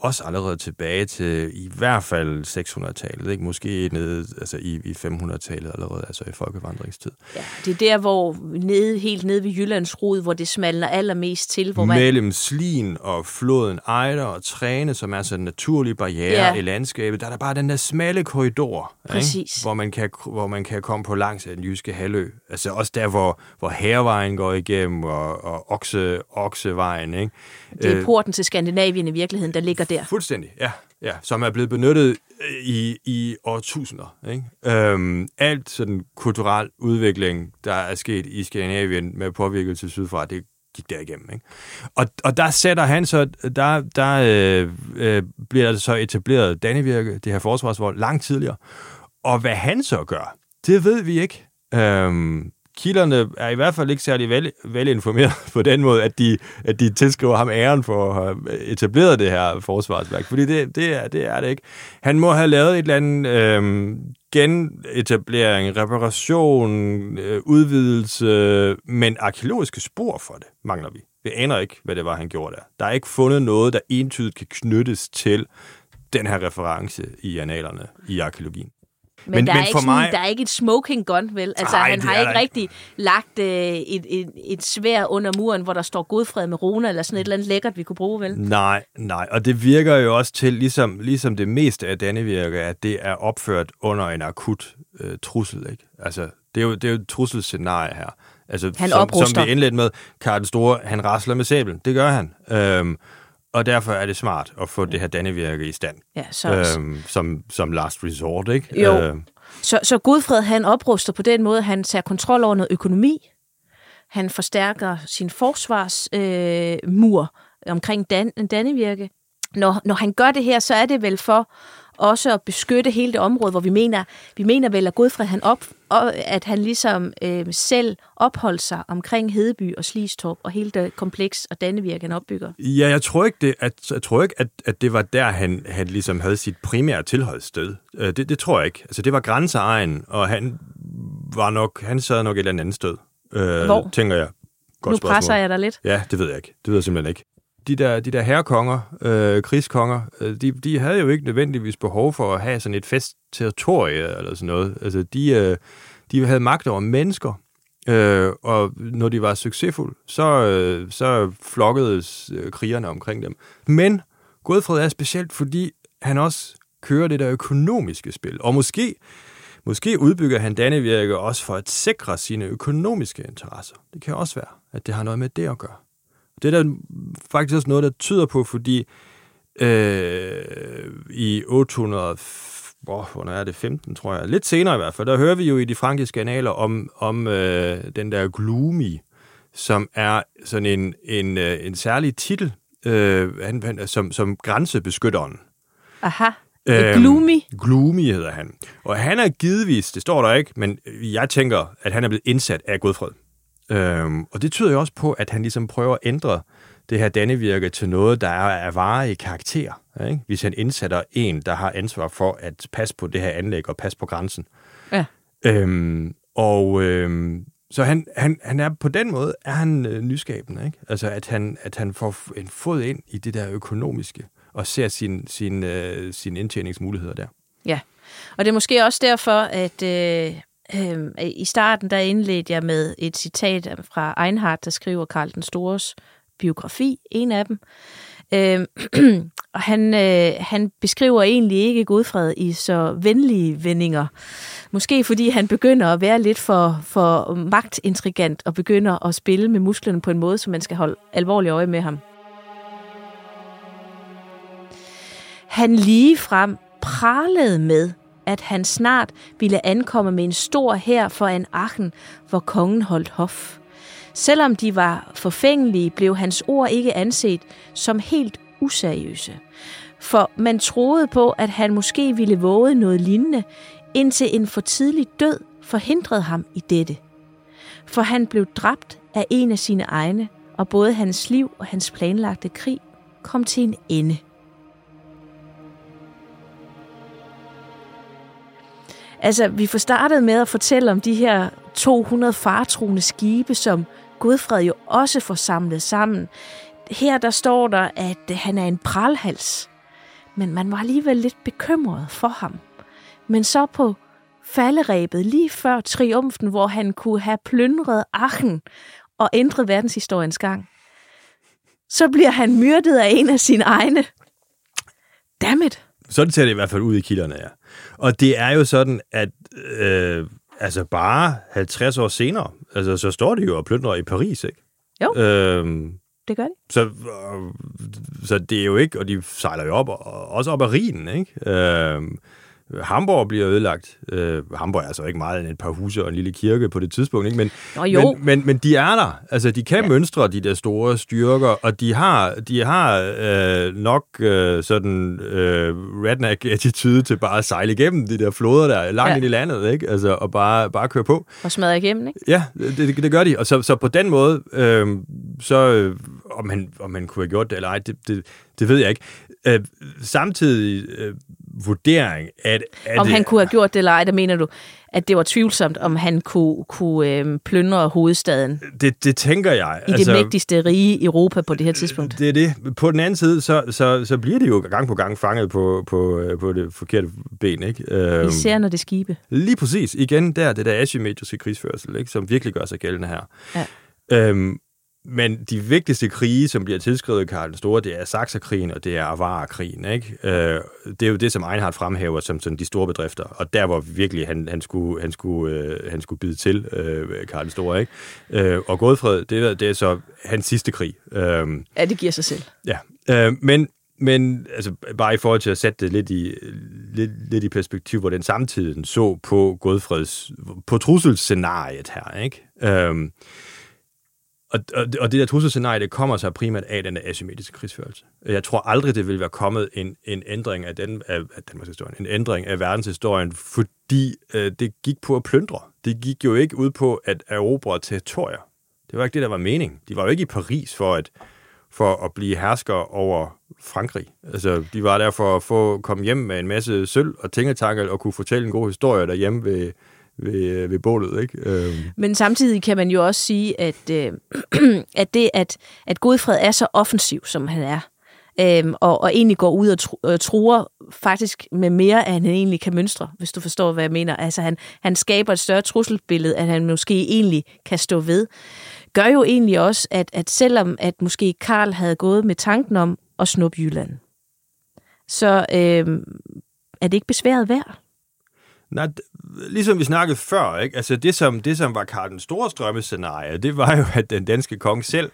også allerede tilbage til i hvert fald 600-tallet, ikke? Måske nede altså i, i 500-tallet allerede, altså i folkevandringstid. Ja, det er der, hvor nede, helt nede ved Jyllands rod, hvor det smalner allermest til, hvor man... Mellem Slien og floden Ejder og Træne, som er så en naturlig barriere Ja. i landskabet, der er der bare den der smalle korridor, Præcis. Ikke? Hvor, man kan, hvor man kan komme på langs af den jyske halvø. Altså også der, hvor, hvor Hervejen går igennem, og, og Okse, Oksevejen. Ikke? Det er Øh, porten til Skandinavien i virkeligheden, der ligger der. Fuldstændig, ja. ja. Som er blevet benyttet øh, i, i årtusinder. Ikke? Øhm, alt sådan kulturel udvikling, der er sket i Skandinavien med påvirkelse sydfra, det gik derigennem. Ikke? Og, og der sætter han så, der, der øh, øh, bliver der så etableret Dannevirke, det her forsvarsvold, langt tidligere. Og hvad han så gør, det ved vi ikke. Øhm, kilderne er i hvert fald ikke særlig vel, velinformeret på den måde, at de, at de tilskriver ham æren for at have etableret det her forsvarsværk. Fordi det, det, er, det er det ikke. Han må have lavet et eller andet øh, genetablering, reparation, øh, udvidelse, men arkeologiske spor for det mangler vi. Vi aner ikke, hvad det var, han gjorde der. Der er ikke fundet noget, der entydigt kan knyttes til den her reference i analerne i arkeologien. Men, Men- der, men er ikke sådan, mig- der er ikke et smoking gun, vel? Altså, Nej, han har ikke der rigtig lagt øh, et, et, et svær under muren, hvor der står Godfred med Rona, eller sådan et eller andet lækkert, vi kunne bruge, vel? Nej, nej, og det virker jo også til, ligesom, ligesom det meste af Dannevirke, at det er opført under en akut øh, trussel, ikke? Altså, det er jo, det er jo et trusselscenarie her. Altså, Han som, opruster. som vi indledte med, Karl den Store, han rasler med sablen. Det gør han. Øhm, og derfor er det smart at få det her Dannevirke i stand. Ja, så, Øhm, som, som last resort, ikke? Jo. Øhm, så, så Godfred, han opruster på den måde, han tager kontrol over noget økonomi, han forstærker sin forsvarsmur øh, omkring Dan, Dannevirke. Når, når han gør det her, så er det vel for også at beskytte hele det område, hvor vi mener, vi mener vel, at Godfred, han op, og, at han ligesom øh, selv opholdt sig omkring Hedeby og Slistorp og hele det kompleks og Dannevirke, han opbygger. Ja, jeg tror ikke, det, at, jeg tror ikke at, at det var der, han, han ligesom havde sit primære tilholdssted. Øh, Det, det tror jeg ikke. Altså, det var grænseegen, og han var nok, han sad nok et eller andet sted. Øh, Hvor? Tænker jeg. Godt nu spørgsmål. presser jeg dig lidt. Ja, det ved jeg ikke. Det ved jeg simpelthen ikke. De der, de der herrekonger, øh, krigskonger, øh, de, de havde jo ikke nødvendigvis behov for at have sådan et fest territorie eller sådan noget. Altså, de, øh, de havde magt over mennesker, øh, og når de var succesfulde, så, øh, så flokkedes øh, krigerne omkring dem. Men Godfred er specielt, fordi han også kører det der økonomiske spil, og måske Måske udbygger han Dannevirke også for at sikre sine økonomiske interesser. Det kan også være, at det har noget med det at gøre. Det er der faktisk også noget, der tyder på, fordi øh, i 800, hvor, hvornår er det, 15 tror jeg, lidt senere i hvert fald, der hører vi jo i de frankiske kanaler om, om øh, den der gloomy, som er sådan en, en, øh, en særlig titel, øh, han, som, som grænsebeskytteren. Aha. Øhm, gloomy. Gloomy hedder han. Og han er givetvis, det står der ikke, men jeg tænker, at han er blevet indsat af Godfred. Øhm, og det tyder jo også på, at han ligesom prøver at ændre det her dannevirke til noget, der er af vare i karakter. Ikke? Hvis han indsætter en, der har ansvar for at passe på det her anlæg og passe på grænsen. Ja. Øhm, og øhm, så han, han, han er på den måde er han øh, nyskabende, ikke? Altså at han at han får en fod ind i det der økonomiske og ser sin sin øh, sin indtjeningsmuligheder der. Ja, og det er måske også derfor, at øh, Øhm, i starten der indledte jeg med et citat fra Einhard, der skriver Karl den Stores biografi, en af dem. Øhm, og han, øh, han beskriver egentlig ikke Godfred i så venlige vendinger. Måske fordi han begynder at være lidt for, for magtintrigant og begynder at spille med musklerne på en måde, så man skal holde alvorligt øje med ham. Han ligefrem pralede med, at han snart ville ankomme med en stor hær for en Aachen, hvor kongen holdt hof. Selvom de var forfængelige, blev hans ord ikke anset som helt useriøse. For man troede på, at han måske ville våge noget lignende, indtil en for tidlig død forhindrede ham i dette. For han blev dræbt af en af sine egne, og både hans liv og hans planlagte krig kom til en ende. Altså, vi får startet med at fortælle om de her 200 fartruende skibe, som Godfred jo også får samlet sammen. Her der står der, at han er en pralhals. Men man var alligevel lidt bekymret for ham. Men så på falderæbet lige før triumfen, hvor han kunne have plyndret Aachen og ændret verdenshistoriens gang, så bliver han myrdet af en af sine egne. Dammit. Sådan ser det i hvert fald ud i kilderne, ja. Og det er jo sådan, at øh, altså bare 50 år senere, altså så står de jo og plyndrer i Paris, ikke? Jo, øhm, det gør de. Så, øh, så det er jo ikke, og de sejler jo op, og, også op ad Rhinen, ikke? Øhm, Hamburg bliver ødelagt. Øh, Hamburg er altså ikke meget end et par huse og en lille kirke på det tidspunkt, ikke? Men, Nå, jo. men, men, men de er der. Altså, de kan ja. mønstre de der store styrker, og de har, de har øh, nok øh, sådan øh, redneck-attitude til bare at sejle igennem de der floder der, langt ja. ind i landet, ikke? Altså, og bare, bare køre på. Og smadre igennem, ikke? Ja, det, det, gør de. Og så, så på den måde, øh, så øh, om, han, om han kunne have gjort det eller ej, det, det, det ved jeg ikke. Øh, samtidig øh, vurdering, at... at om han kunne have gjort det eller ej, der mener du, at det var tvivlsomt, om han kunne, kunne øh, plyndre hovedstaden? Det, det tænker jeg. I altså, det mægtigste rige Europa på det her tidspunkt? Det er det. På den anden side, så, så, så bliver det jo gang på gang fanget på, på, øh, på det forkerte ben. Ikke? Øhm, Især når det skibe. Lige præcis. Igen der, det der asymmetriske krigsførsel, ikke? som virkelig gør sig gældende her. Ja. Øhm, men de vigtigste krige, som bliver tilskrevet Karl den Store, det er Saxerkrigen og det er Avarkrigen. Ikke? Øh, det er jo det, som Einhard fremhæver som sådan de store bedrifter, og der hvor virkelig han, han, skulle, han, skulle, øh, han skulle bide til, øh, Karl den Store. Ikke? Øh, og Godfred, det det er så hans sidste krig. Øh, ja, det giver sig selv. Ja, øh, men men altså, bare i forhold til at sætte det lidt i, lidt, lidt i perspektiv, hvor den samtidig så på Godfreds, på trusselscenariet her, ikke? Øhm, og, og, og det der trusselscenarie, det kommer så primært af den asymmetriske krigsførelse. Jeg tror aldrig, det vil være kommet en, en ændring af, den, af, af Danmarks historie, en ændring af verdenshistorien, fordi øh, det gik på at plyndre. Det gik jo ikke ud på at erobre territorier. Det var ikke det, der var mening. De var jo ikke i Paris for at, for at blive hersker over Frankrig. Altså, de var der for at få komme hjem med en masse sølv og tingetankel og kunne fortælle en god historie derhjemme ved, ved, ved bålet. Ikke? Øh. Men samtidig kan man jo også sige, at, øh, at det, at, at Godfred er så offensiv, som han er, øh, og, og egentlig går ud og, tru, og truer faktisk med mere, end han egentlig kan mønstre, hvis du forstår, hvad jeg mener. Altså han, han skaber et større trusselbillede, at han måske egentlig kan stå ved. Gør jo egentlig også, at, at selvom at måske Karl havde gået med tanken om at snuppe Jylland, så øh, er det ikke besværet værd. Nej, ligesom vi snakkede før, ikke? Altså det som, det, som var Karl den store strømmescenarie, det var jo, at den danske konge selv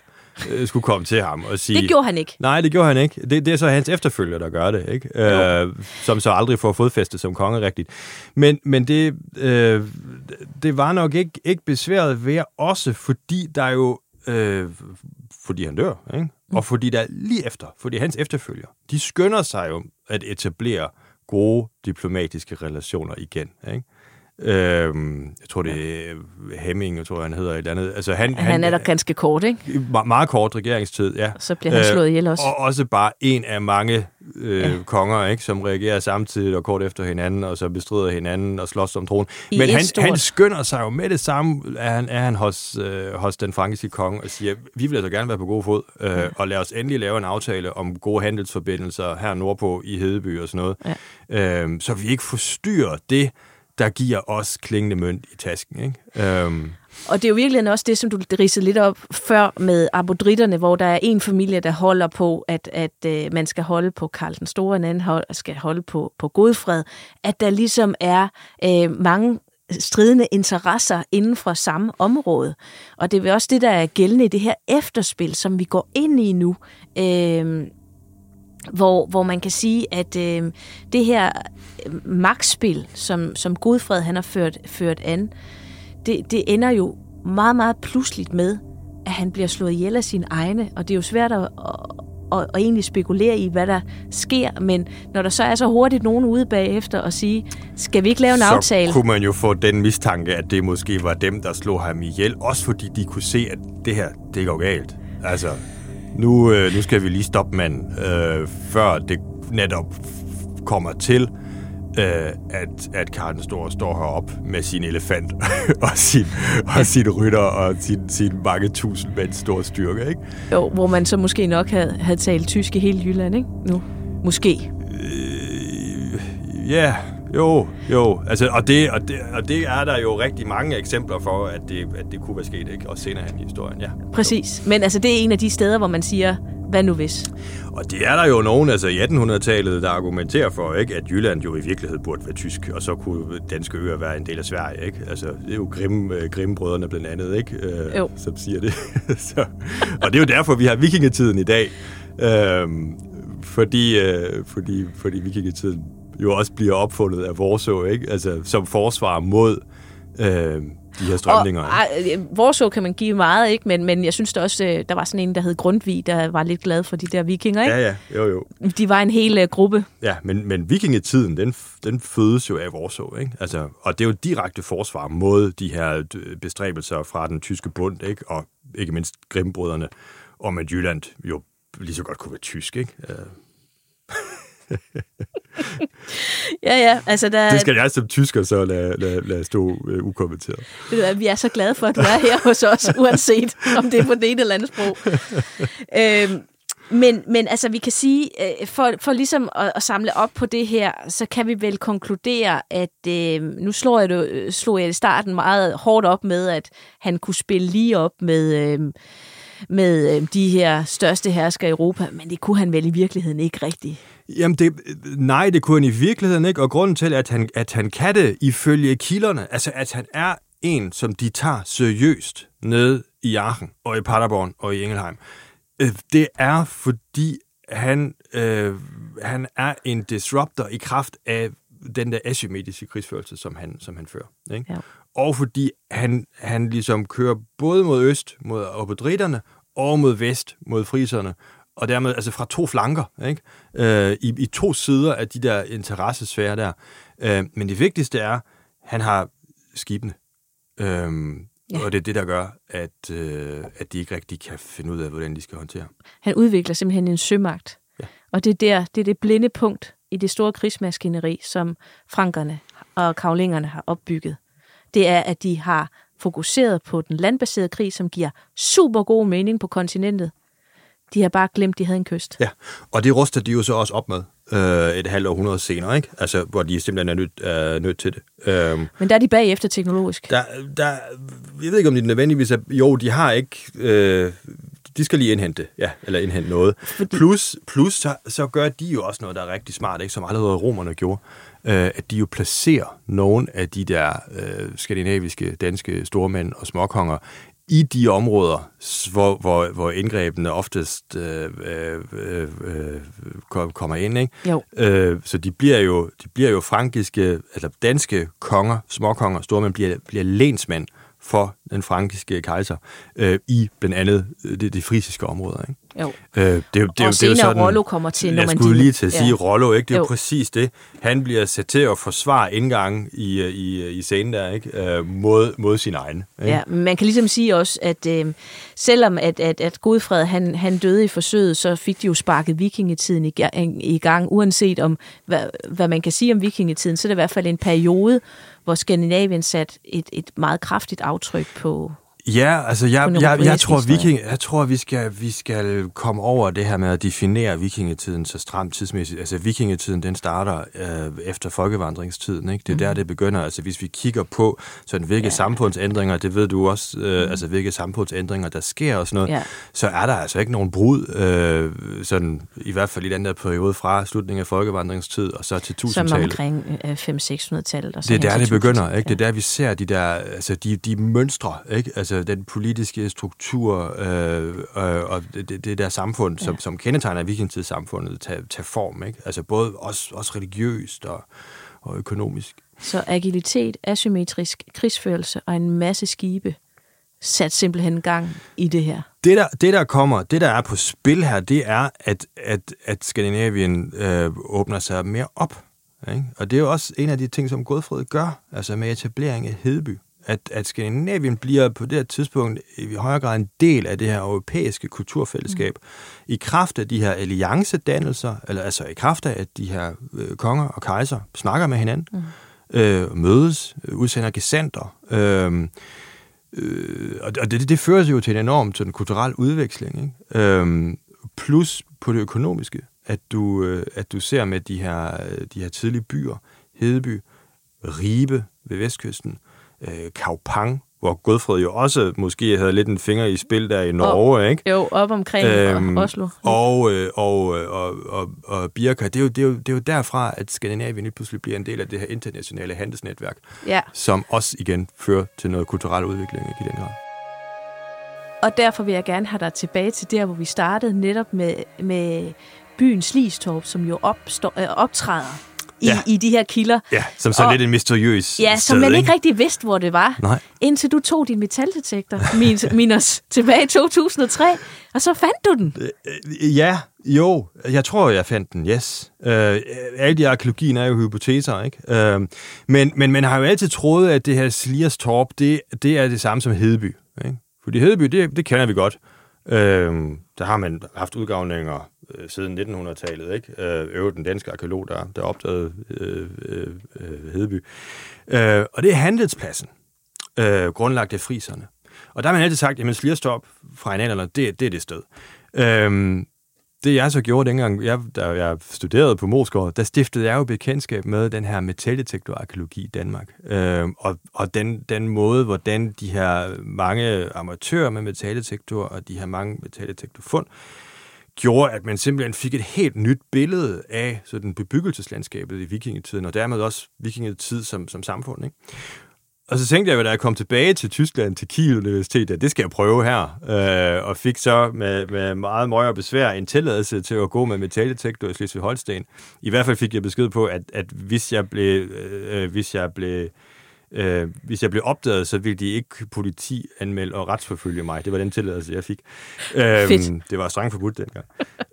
øh, skulle komme til ham og sige... Det gjorde han ikke. Nej, det gjorde han ikke. Det, det er så hans efterfølger, der gør det, ikke? Øh, som så aldrig får fodfæste som konge rigtigt. Men, men det, øh, det var nok ikke, ikke besværet ved også, fordi der jo... Øh, fordi han dør, ikke? Mm. Og fordi der lige efter, fordi hans efterfølger, de skynder sig jo at etablere gode diplomatiske relationer igen. Ikke? Øhm, jeg tror, det er Hemming, jeg tror, han hedder et eller andet. Altså, han, han, han er der ganske kort, ikke? Me- meget kort regeringstid, ja. Så bliver han øh, slået ihjel også. Og også bare en af mange øh, ja. konger, ikke, som reagerer samtidig og kort efter hinanden, og så bestrider hinanden og slås om tronen. I Men han, han skynder sig jo med det samme, er han, er han hos, øh, hos den frankiske konge og siger, vi vil altså gerne være på god fod, øh, ja. og lad os endelig lave en aftale om gode handelsforbindelser her nordpå i Hedeby og sådan noget. Ja. Øh, så vi ikke forstyrrer det, der giver os klingende mønt i tasken. Ikke? Øhm. Og det er jo virkelig også det, som du ridsede lidt op før med abodritterne, hvor der er en familie, der holder på, at, at øh, man skal holde på Karl den Store, en anden hold, skal holde på, på Godfred. At der ligesom er øh, mange stridende interesser inden for samme område. Og det er også det, der er gældende i det her efterspil, som vi går ind i nu. Øh, hvor, hvor man kan sige, at øh, det her magtspil, som, som Godfred han har ført, ført an, det, det ender jo meget, meget pludseligt med, at han bliver slået ihjel af sine egne, og det er jo svært at, at, at egentlig spekulere i, hvad der sker, men når der så er så hurtigt nogen ude bagefter og sige, skal vi ikke lave en så aftale? Så kunne man jo få den mistanke, at det måske var dem, der slog ham ihjel, også fordi de kunne se, at det her, det går galt. Altså, nu, øh, nu skal vi lige stoppe manden, øh, før det netop kommer til, øh, at, at Karl den Store står heroppe med sin elefant og sin, og sin rytter og sin, sin mange tusind mænd store styrke, ikke? Jo, hvor man så måske nok havde, havde talt tysk i hele Jylland, ikke? Nu. Måske. Øh, ja, yeah. Jo, jo. Altså, og, det, og, det, og det er der jo rigtig mange eksempler for, at det, at det kunne være sket, ikke? Og senere hen i historien, ja. Præcis. Men altså, det er en af de steder, hvor man siger, hvad nu hvis? Og det er der jo nogen, altså i 1800-tallet, der argumenterer for, ikke, at Jylland jo i virkeligheden burde være tysk, og så kunne danske øer være en del af Sverige, ikke? Altså, det er jo Grimm, uh, Grimm-brødrene blandt andet, ikke? Uh, jo. Som siger det. så, og det er jo derfor, vi har vikingetiden i dag. Uh, fordi, uh, fordi, fordi vikingetiden jo også bliver opfundet af Vorså, ikke? Altså, som forsvar mod øh, de her strømninger. Og, Vorså kan man give meget, ikke? Men, men jeg synes da også, øh, der var sådan en, der hed Grundtvig, der var lidt glad for de der vikinger, ikke? Ja, ja, jo, jo. De var en hel uh, gruppe. Ja, men, men vikingetiden, den, den fødes jo af Vorså, ikke? Altså, og det er jo direkte forsvar mod de her øh, bestræbelser fra den tyske bund, ikke? Og ikke mindst Grimbrødrene, om at Jylland jo lige så godt kunne være tysk, ikke? ja, ja. Altså, der... Det skal jeg som tysker så lade, lade, lade stå uh, ukommenteret. Ved du, vi er så glade for, at du er her hos os, uanset om det er på det ene eller andet sprog. øhm, men, men altså, vi kan sige, øh, for, for ligesom at, at samle op på det her, så kan vi vel konkludere, at øh, nu slår jeg, det, slog jeg i starten meget hårdt op med, at han kunne spille lige op med... Øh, med øh, de her største hersker i Europa, men det kunne han vel i virkeligheden ikke rigtigt. Jamen, det, nej, det kunne han i virkeligheden ikke, og grunden til, at han, at han kan det ifølge kilderne, altså at han er en, som de tager seriøst ned i Aachen og i Paderborn og i Engelheim, øh, det er, fordi han, øh, han er en disruptor i kraft af den der asymmetriske krigsførelse, som han, som han fører. Ikke? Ja. Og fordi han, han ligesom kører både mod øst, mod obodritterne, og mod vest, mod friserne, og dermed altså fra to flanker, ikke? Øh, i, i to sider af de der interessesfære der. Øh, men det vigtigste er, han har skibene. Øh, ja. Og det er det, der gør, at, øh, at de ikke rigtig kan finde ud af, hvordan de skal håndtere. Han udvikler simpelthen en sømagt. Ja. Og det er, der, det er det blinde punkt i det store krigsmaskineri, som frankerne og kavlingerne har opbygget. Det er, at de har fokuseret på den landbaserede krig, som giver super god mening på kontinentet. De har bare glemt, de havde en kyst. Ja, og det ruster de jo så også op med øh, et halvt århundrede senere, ikke? Altså, hvor de simpelthen er nødt, er nødt til det. Øhm, Men der er de bagefter teknologisk. Der, der, jeg ved ikke, om de nødvendigvis er... Jo, de har ikke... Øh, de skal lige indhente, ja, eller indhente noget. Fordi... Plus, plus så, så gør de jo også noget, der er rigtig smart, ikke? som allerede romerne gjorde øh, at de jo placerer nogle af de der øh, skandinaviske, danske stormænd og småkonger i de områder, hvor, hvor, hvor indgrebene oftest øh, øh, øh, kommer ind. Ikke? Jo. Øh, så de bliver jo, de bliver jo frankiske, eller danske konger, småkonger, stormænd, bliver, bliver lensmænd for den frankiske kejser øh, i blandt andet øh, det, det frisiske områder. Ikke? Jo. Øh, det, det, og det, senere det er sådan, Rollo kommer til Normandiet. Jeg skulle lige til at sige ja. Rollo, ikke? Det er jo. jo præcis det. Han bliver sat til at forsvare indgangen i, øh, i, øh, i scenen der, ikke? Øh, mod, mod sin egen. Ikke? Ja, man kan ligesom sige også, at øh, selvom at, at, at Godfred han, han døde i forsøget, så fik de jo sparket vikingetiden i, i gang, uanset om, hvad, hvad man kan sige om vikingetiden, så er det i hvert fald en periode, hvor Skandinavien satte et, et meget kraftigt aftryk på, Ja, altså jeg, jeg, jeg, jeg tror, viking, jeg tror, vi skal, vi skal komme over det her med at definere vikingetiden så stramt tidsmæssigt. Altså vikingetiden, den starter øh, efter folkevandringstiden. Ikke? Det er mm. der, mhm. det begynder. Altså hvis vi kigger på sådan, hvilke ja. samfundsændringer, det ved du også, øh, mm. altså hvilke samfundsændringer, der sker og sådan noget, ja. så er der altså ikke nogen brud, øh, sådan, i hvert fald i den der periode fra slutningen af folkevandringstid og så til 1000-tallet. Som omkring øh, 500-600-tallet. Det er der, det begynder. Ikke? Det er der, vi ser de der, altså de, de mønstre, ikke? Altså altså den politiske struktur øh, øh, og det, det der samfund, ja. som, som kendetegner vikingtidssamfundet, tager tage form. Ikke? Altså både også, også religiøst og, og økonomisk. Så agilitet, asymmetrisk krigsførelse og en masse skibe sat simpelthen gang i det her. Det der, det, der kommer, det der er på spil her, det er, at, at, at Skandinavien øh, åbner sig mere op. Ikke? Og det er jo også en af de ting, som Godfred gør, altså med etablering af Hedeby. At, at Skandinavien bliver på det her tidspunkt i højere grad en del af det her europæiske kulturfællesskab. Mm. I kraft af de her alliancedannelser, eller altså i kraft af, at de her øh, konger og kejser snakker med hinanden, mm. øh, mødes, udsender gesandter, øh, Øh, og det, det fører jo til en enorm sådan, kulturel udveksling. Ikke? Øhm, plus på det økonomiske, at du, øh, at du ser med de her, de her tidlige byer, Hedeby, Ribe ved vestkysten, øh, Kaupang hvor Godfred jo også måske havde lidt en finger i spil der i Norge, op, ikke? Jo, op omkring øhm, Oslo. Og, øh, og, øh, og, og, og Birka, det er, jo, det, er jo, det er jo derfra, at Skandinavien lige pludselig bliver en del af det her internationale handelsnetværk, ja. som også igen fører til noget kulturel udvikling i den grad. Og derfor vil jeg gerne have dig tilbage til der, hvor vi startede, netop med, med byens Listorp, som jo opstår, øh, optræder i, ja. i de her kilder. Ja, som så og, lidt en mysteriøs Ja, som man ikke, ikke rigtig vidste, hvor det var. Nej. Indtil du tog din metaldetektor, minus, tilbage i 2003, og så fandt du den. Øh, ja, jo, jeg tror, jeg fandt den, yes. Uh, alle de arkeologien er jo hypoteser, ikke? Uh, men, men man har jo altid troet, at det her Slierstorp, det, det er det samme som Hedeby. Ikke? Fordi Hedeby, det, det kender vi godt. Uh, der har man haft udgravninger øh, siden 1900-tallet, ikke? Øh, øvrigt den danske arkeolog, der, der opdagede øh, øh, øh, Hedeby. Øh, og det er handelspladsen, øh, grundlagt af friserne. Og der har man altid sagt, at Slierstop fra analderne, det, det er det sted. Øh, det jeg så gjorde dengang, jeg, da jeg studerede på Moskov, der stiftede jeg jo bekendtskab med den her metaldetektorarkeologi i Danmark. Øh, og og den, den måde, hvordan de her mange amatører med metaldetektor og de her mange metaldetektorfund, gjorde, at man simpelthen fik et helt nyt billede af sådan bebyggelseslandskabet i vikingetiden, og dermed også vikingetid som, som samfund. Ikke? Og så tænkte jeg, da jeg kom tilbage til Tyskland, til Kiel Universitet, at det skal jeg prøve her. Øh, og fik så med, med meget møje og besvær en tilladelse til at gå med metaldetektor i Slesvig-Holsten. I hvert fald fik jeg besked på, at, at hvis jeg blev, øh, øh hvis jeg blev Øh, hvis jeg blev opdaget, så ville de ikke politi anmelde og retsforfølge mig. Det var den tilladelse, jeg fik. Øh, Fedt. Det var strengt forbudt dengang.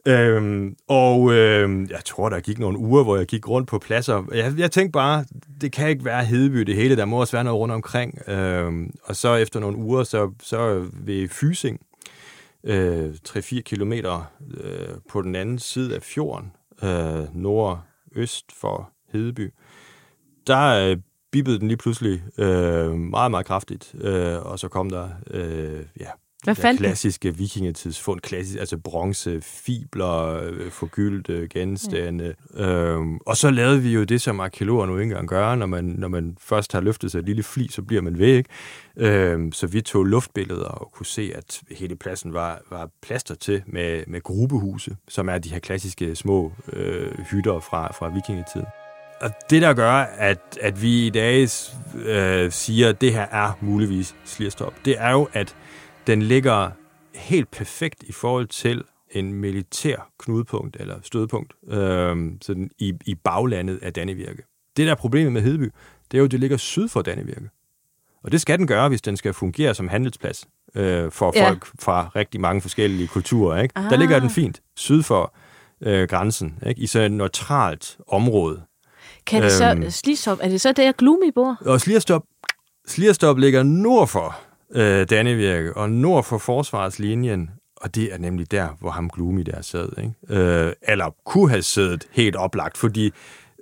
øh, og øh, jeg tror, der gik nogle uger, hvor jeg gik rundt på pladser. Jeg, jeg tænkte bare, det kan ikke være Hedeby det hele. Der må også være noget rundt omkring. Øh, og så efter nogle uger, så, så ved Fysing, øh, 3-4 kilometer øh, på den anden side af fjorden, øh, nordøst for Hedeby, der øh, bippede den lige pludselig øh, meget, meget kraftigt. Øh, og så kom der øh, ja, hvad fandt klassiske vikingetidsfund, klassisk, altså bronze, fibler, øh, forgyldte genstande. Ja. Øhm, og så lavede vi jo det, som arkeologer nu ikke engang gør, når man, når man først har løftet sig et lille fli, så bliver man væk. Øhm, så vi tog luftbilleder og kunne se, at hele pladsen var, var plaster til med, med grubehuse, som er de her klassiske små øh, hytter fra, fra vikingetiden. Og det, der gør, at, at vi i dag øh, siger, at det her er muligvis Slierstop, det er jo, at den ligger helt perfekt i forhold til en militær knudepunkt eller stødpunkt øh, sådan i, i baglandet af Dannevirke. Det, der er problemet med Hedeby, det er jo, at det ligger syd for Dannevirke. Og det skal den gøre, hvis den skal fungere som handelsplads øh, for ja. folk fra rigtig mange forskellige kulturer. Ikke? Der ligger den ah. fint syd for øh, grænsen, ikke? i sådan et neutralt område. Kan det øhm, så, Slierstop, er det så der Gloomy bor? Og Slierstop, Slierstop ligger nord for øh, Dannevirke og nord for forsvarslinjen, og det er nemlig der, hvor ham Gloomy der sad. Ikke? Øh, eller kunne have siddet helt oplagt, fordi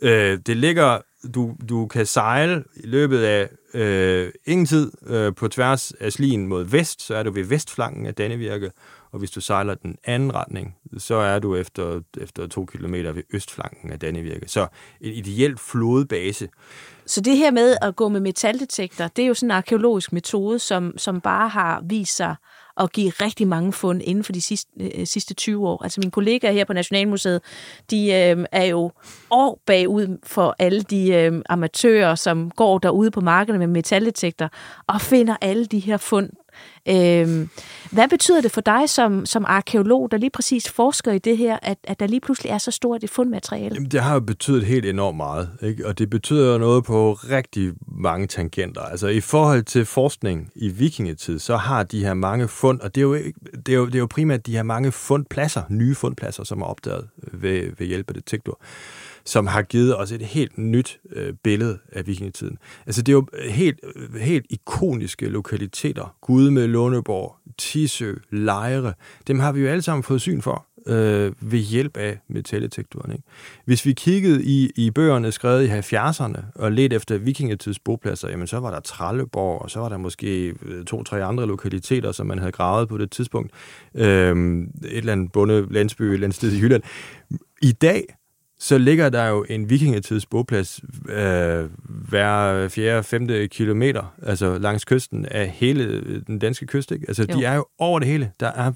øh, det ligger, du, du kan sejle i løbet af øh, ingen tid øh, på tværs af slien mod vest, så er du ved vestflanken af Dannevirke, og hvis du sejler den anden retning, så er du efter, efter to kilometer ved østflanken af Dannevirke. Så en ideel flodbase. Så det her med at gå med metaldetektor, det er jo sådan en arkeologisk metode, som, som bare har vist sig at give rigtig mange fund inden for de sidste, øh, sidste 20 år. Altså mine kollegaer her på Nationalmuseet, de øh, er jo år bagud for alle de øh, amatører, som går derude på markederne med metaldetektor og finder alle de her fund Øhm, hvad betyder det for dig som, som arkeolog, der lige præcis forsker i det her, at, at der lige pludselig er så stort et fundmateriale? Jamen, det har jo betydet helt enormt meget, ikke? og det betyder jo noget på rigtig mange tangenter. Altså i forhold til forskning i vikingetid, så har de her mange fund, og det er jo, det er jo, det er jo primært de her mange fundpladser, nye fundpladser, som er opdaget øh, ved, ved hjælp af detektor som har givet os et helt nyt øh, billede af vikingetiden. Altså det er jo øh, helt, øh, helt ikoniske lokaliteter. Gudme, Lundeborg, Tisø, Lejre. Dem har vi jo alle sammen fået syn for øh, ved hjælp af metaldetektoren. Ikke? Hvis vi kiggede i, i bøgerne skrevet i 70'erne og let efter vikingetids bopladser, jamen så var der Tralleborg, og så var der måske øh, to-tre andre lokaliteter, som man havde gravet på det tidspunkt. Øh, et eller andet bunde landsby et eller andet sted i Jylland. I dag så ligger der jo en vikingetids boplads øh, hver fjerde, femte kilometer, altså langs kysten af hele den danske kyst. Ikke? Altså, jo. de er jo over det hele. Der er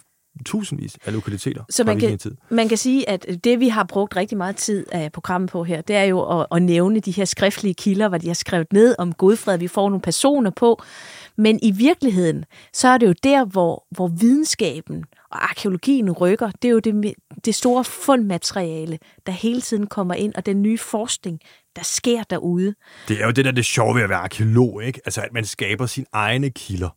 tusindvis af lokaliteter Så man kan, man kan sige, at det vi har brugt rigtig meget tid af programmet på her, det er jo at, at nævne de her skriftlige kilder, hvad de har skrevet ned om Godfred. Vi får nogle personer på. Men i virkeligheden, så er det jo der, hvor, hvor videnskaben og arkeologien rykker. Det er jo det, det store fundmateriale, der hele tiden kommer ind, og den nye forskning, der sker derude. Det er jo det der det sjove ved at være arkeolog, ikke? Altså, at man skaber sine egne kilder.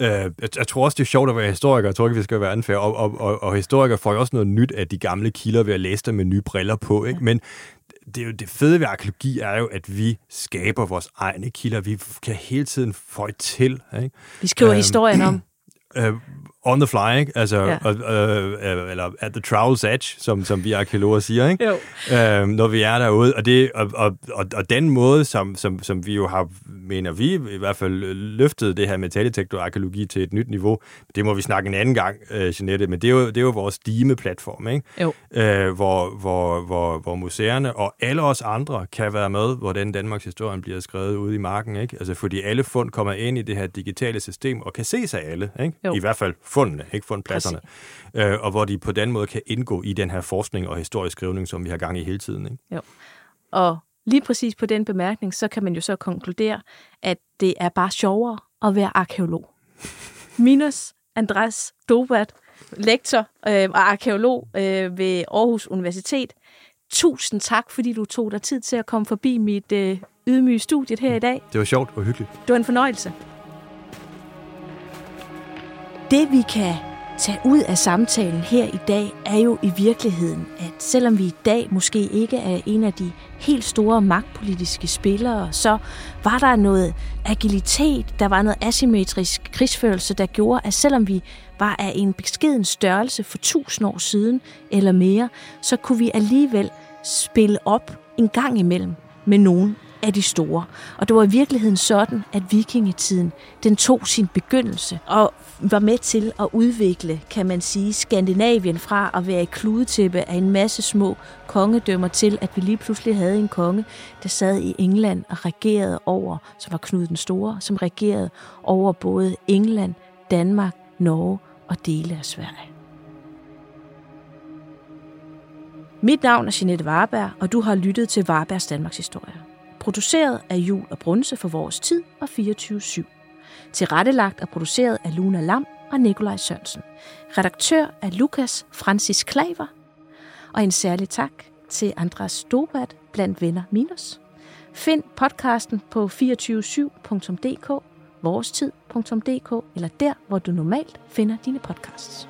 Uh, jeg, jeg tror også, det er sjovt at være historiker. Jeg tror ikke, vi skal være anfærd. Og, og, og, og historikere får jo også noget nyt af de gamle kilder ved at læse dem med nye briller på. Ikke? Men det, er jo, det fede ved arkeologi er jo, at vi skaber vores egne kilder. Vi kan hele tiden få til. Ikke? Vi skriver uh, historien om. Uh, on the fly, ikke? Altså, ja. og, øh, eller at the trowel's edge, som, som vi arkeologer siger, ikke? Jo. Øh, når vi er derude. Og, det, og, og, og, og den måde, som, som, som vi jo har, mener vi i hvert fald, løftet det her metaldetektor-arkeologi til et nyt niveau, det må vi snakke en anden gang, øh, Jeanette, men det er jo, det er jo vores Dime-platform, ikke? Jo. Øh, hvor, hvor, hvor, hvor museerne og alle os andre kan være med, hvor den Danmarks historien bliver skrevet ude i marken, ikke? Altså, fordi alle fund kommer ind i det her digitale system og kan ses af alle, ikke? Jo. I hvert fald fundene, ikke fundpladserne, øh, og hvor de på den måde kan indgå i den her forskning og historisk skrivning, som vi har gang i hele tiden. Ikke? Jo. Og lige præcis på den bemærkning, så kan man jo så konkludere, at det er bare sjovere at være arkeolog. Minus Andreas Dobat, lektor øh, og arkeolog øh, ved Aarhus Universitet. Tusind tak, fordi du tog dig tid til at komme forbi mit øh, ydmyge studie her i dag. Det var sjovt og hyggeligt. Det var en fornøjelse. Det vi kan tage ud af samtalen her i dag, er jo i virkeligheden, at selvom vi i dag måske ikke er en af de helt store magtpolitiske spillere, så var der noget agilitet, der var noget asymmetrisk krigsførelse, der gjorde, at selvom vi var af en beskeden størrelse for tusind år siden eller mere, så kunne vi alligevel spille op en gang imellem med nogen af de store. Og det var i virkeligheden sådan, at vikingetiden den tog sin begyndelse og var med til at udvikle, kan man sige, Skandinavien fra at være et kludetæppe af en masse små kongedømmer til, at vi lige pludselig havde en konge, der sad i England og regerede over, som var Knud den Store, som regerede over både England, Danmark, Norge og dele af Sverige. Mit navn er Jeanette Warberg, og du har lyttet til Warbergs Danmarks Historie. Produceret af Jul og Brunse for Vores Tid og 24-7. Tilrettelagt og produceret af Luna Lam og Nikolaj Sørensen. Redaktør er Lukas Francis Klaver. Og en særlig tak til Andras Stobat blandt venner minus. Find podcasten på 247.dk, vorestid.dk eller der, hvor du normalt finder dine podcasts.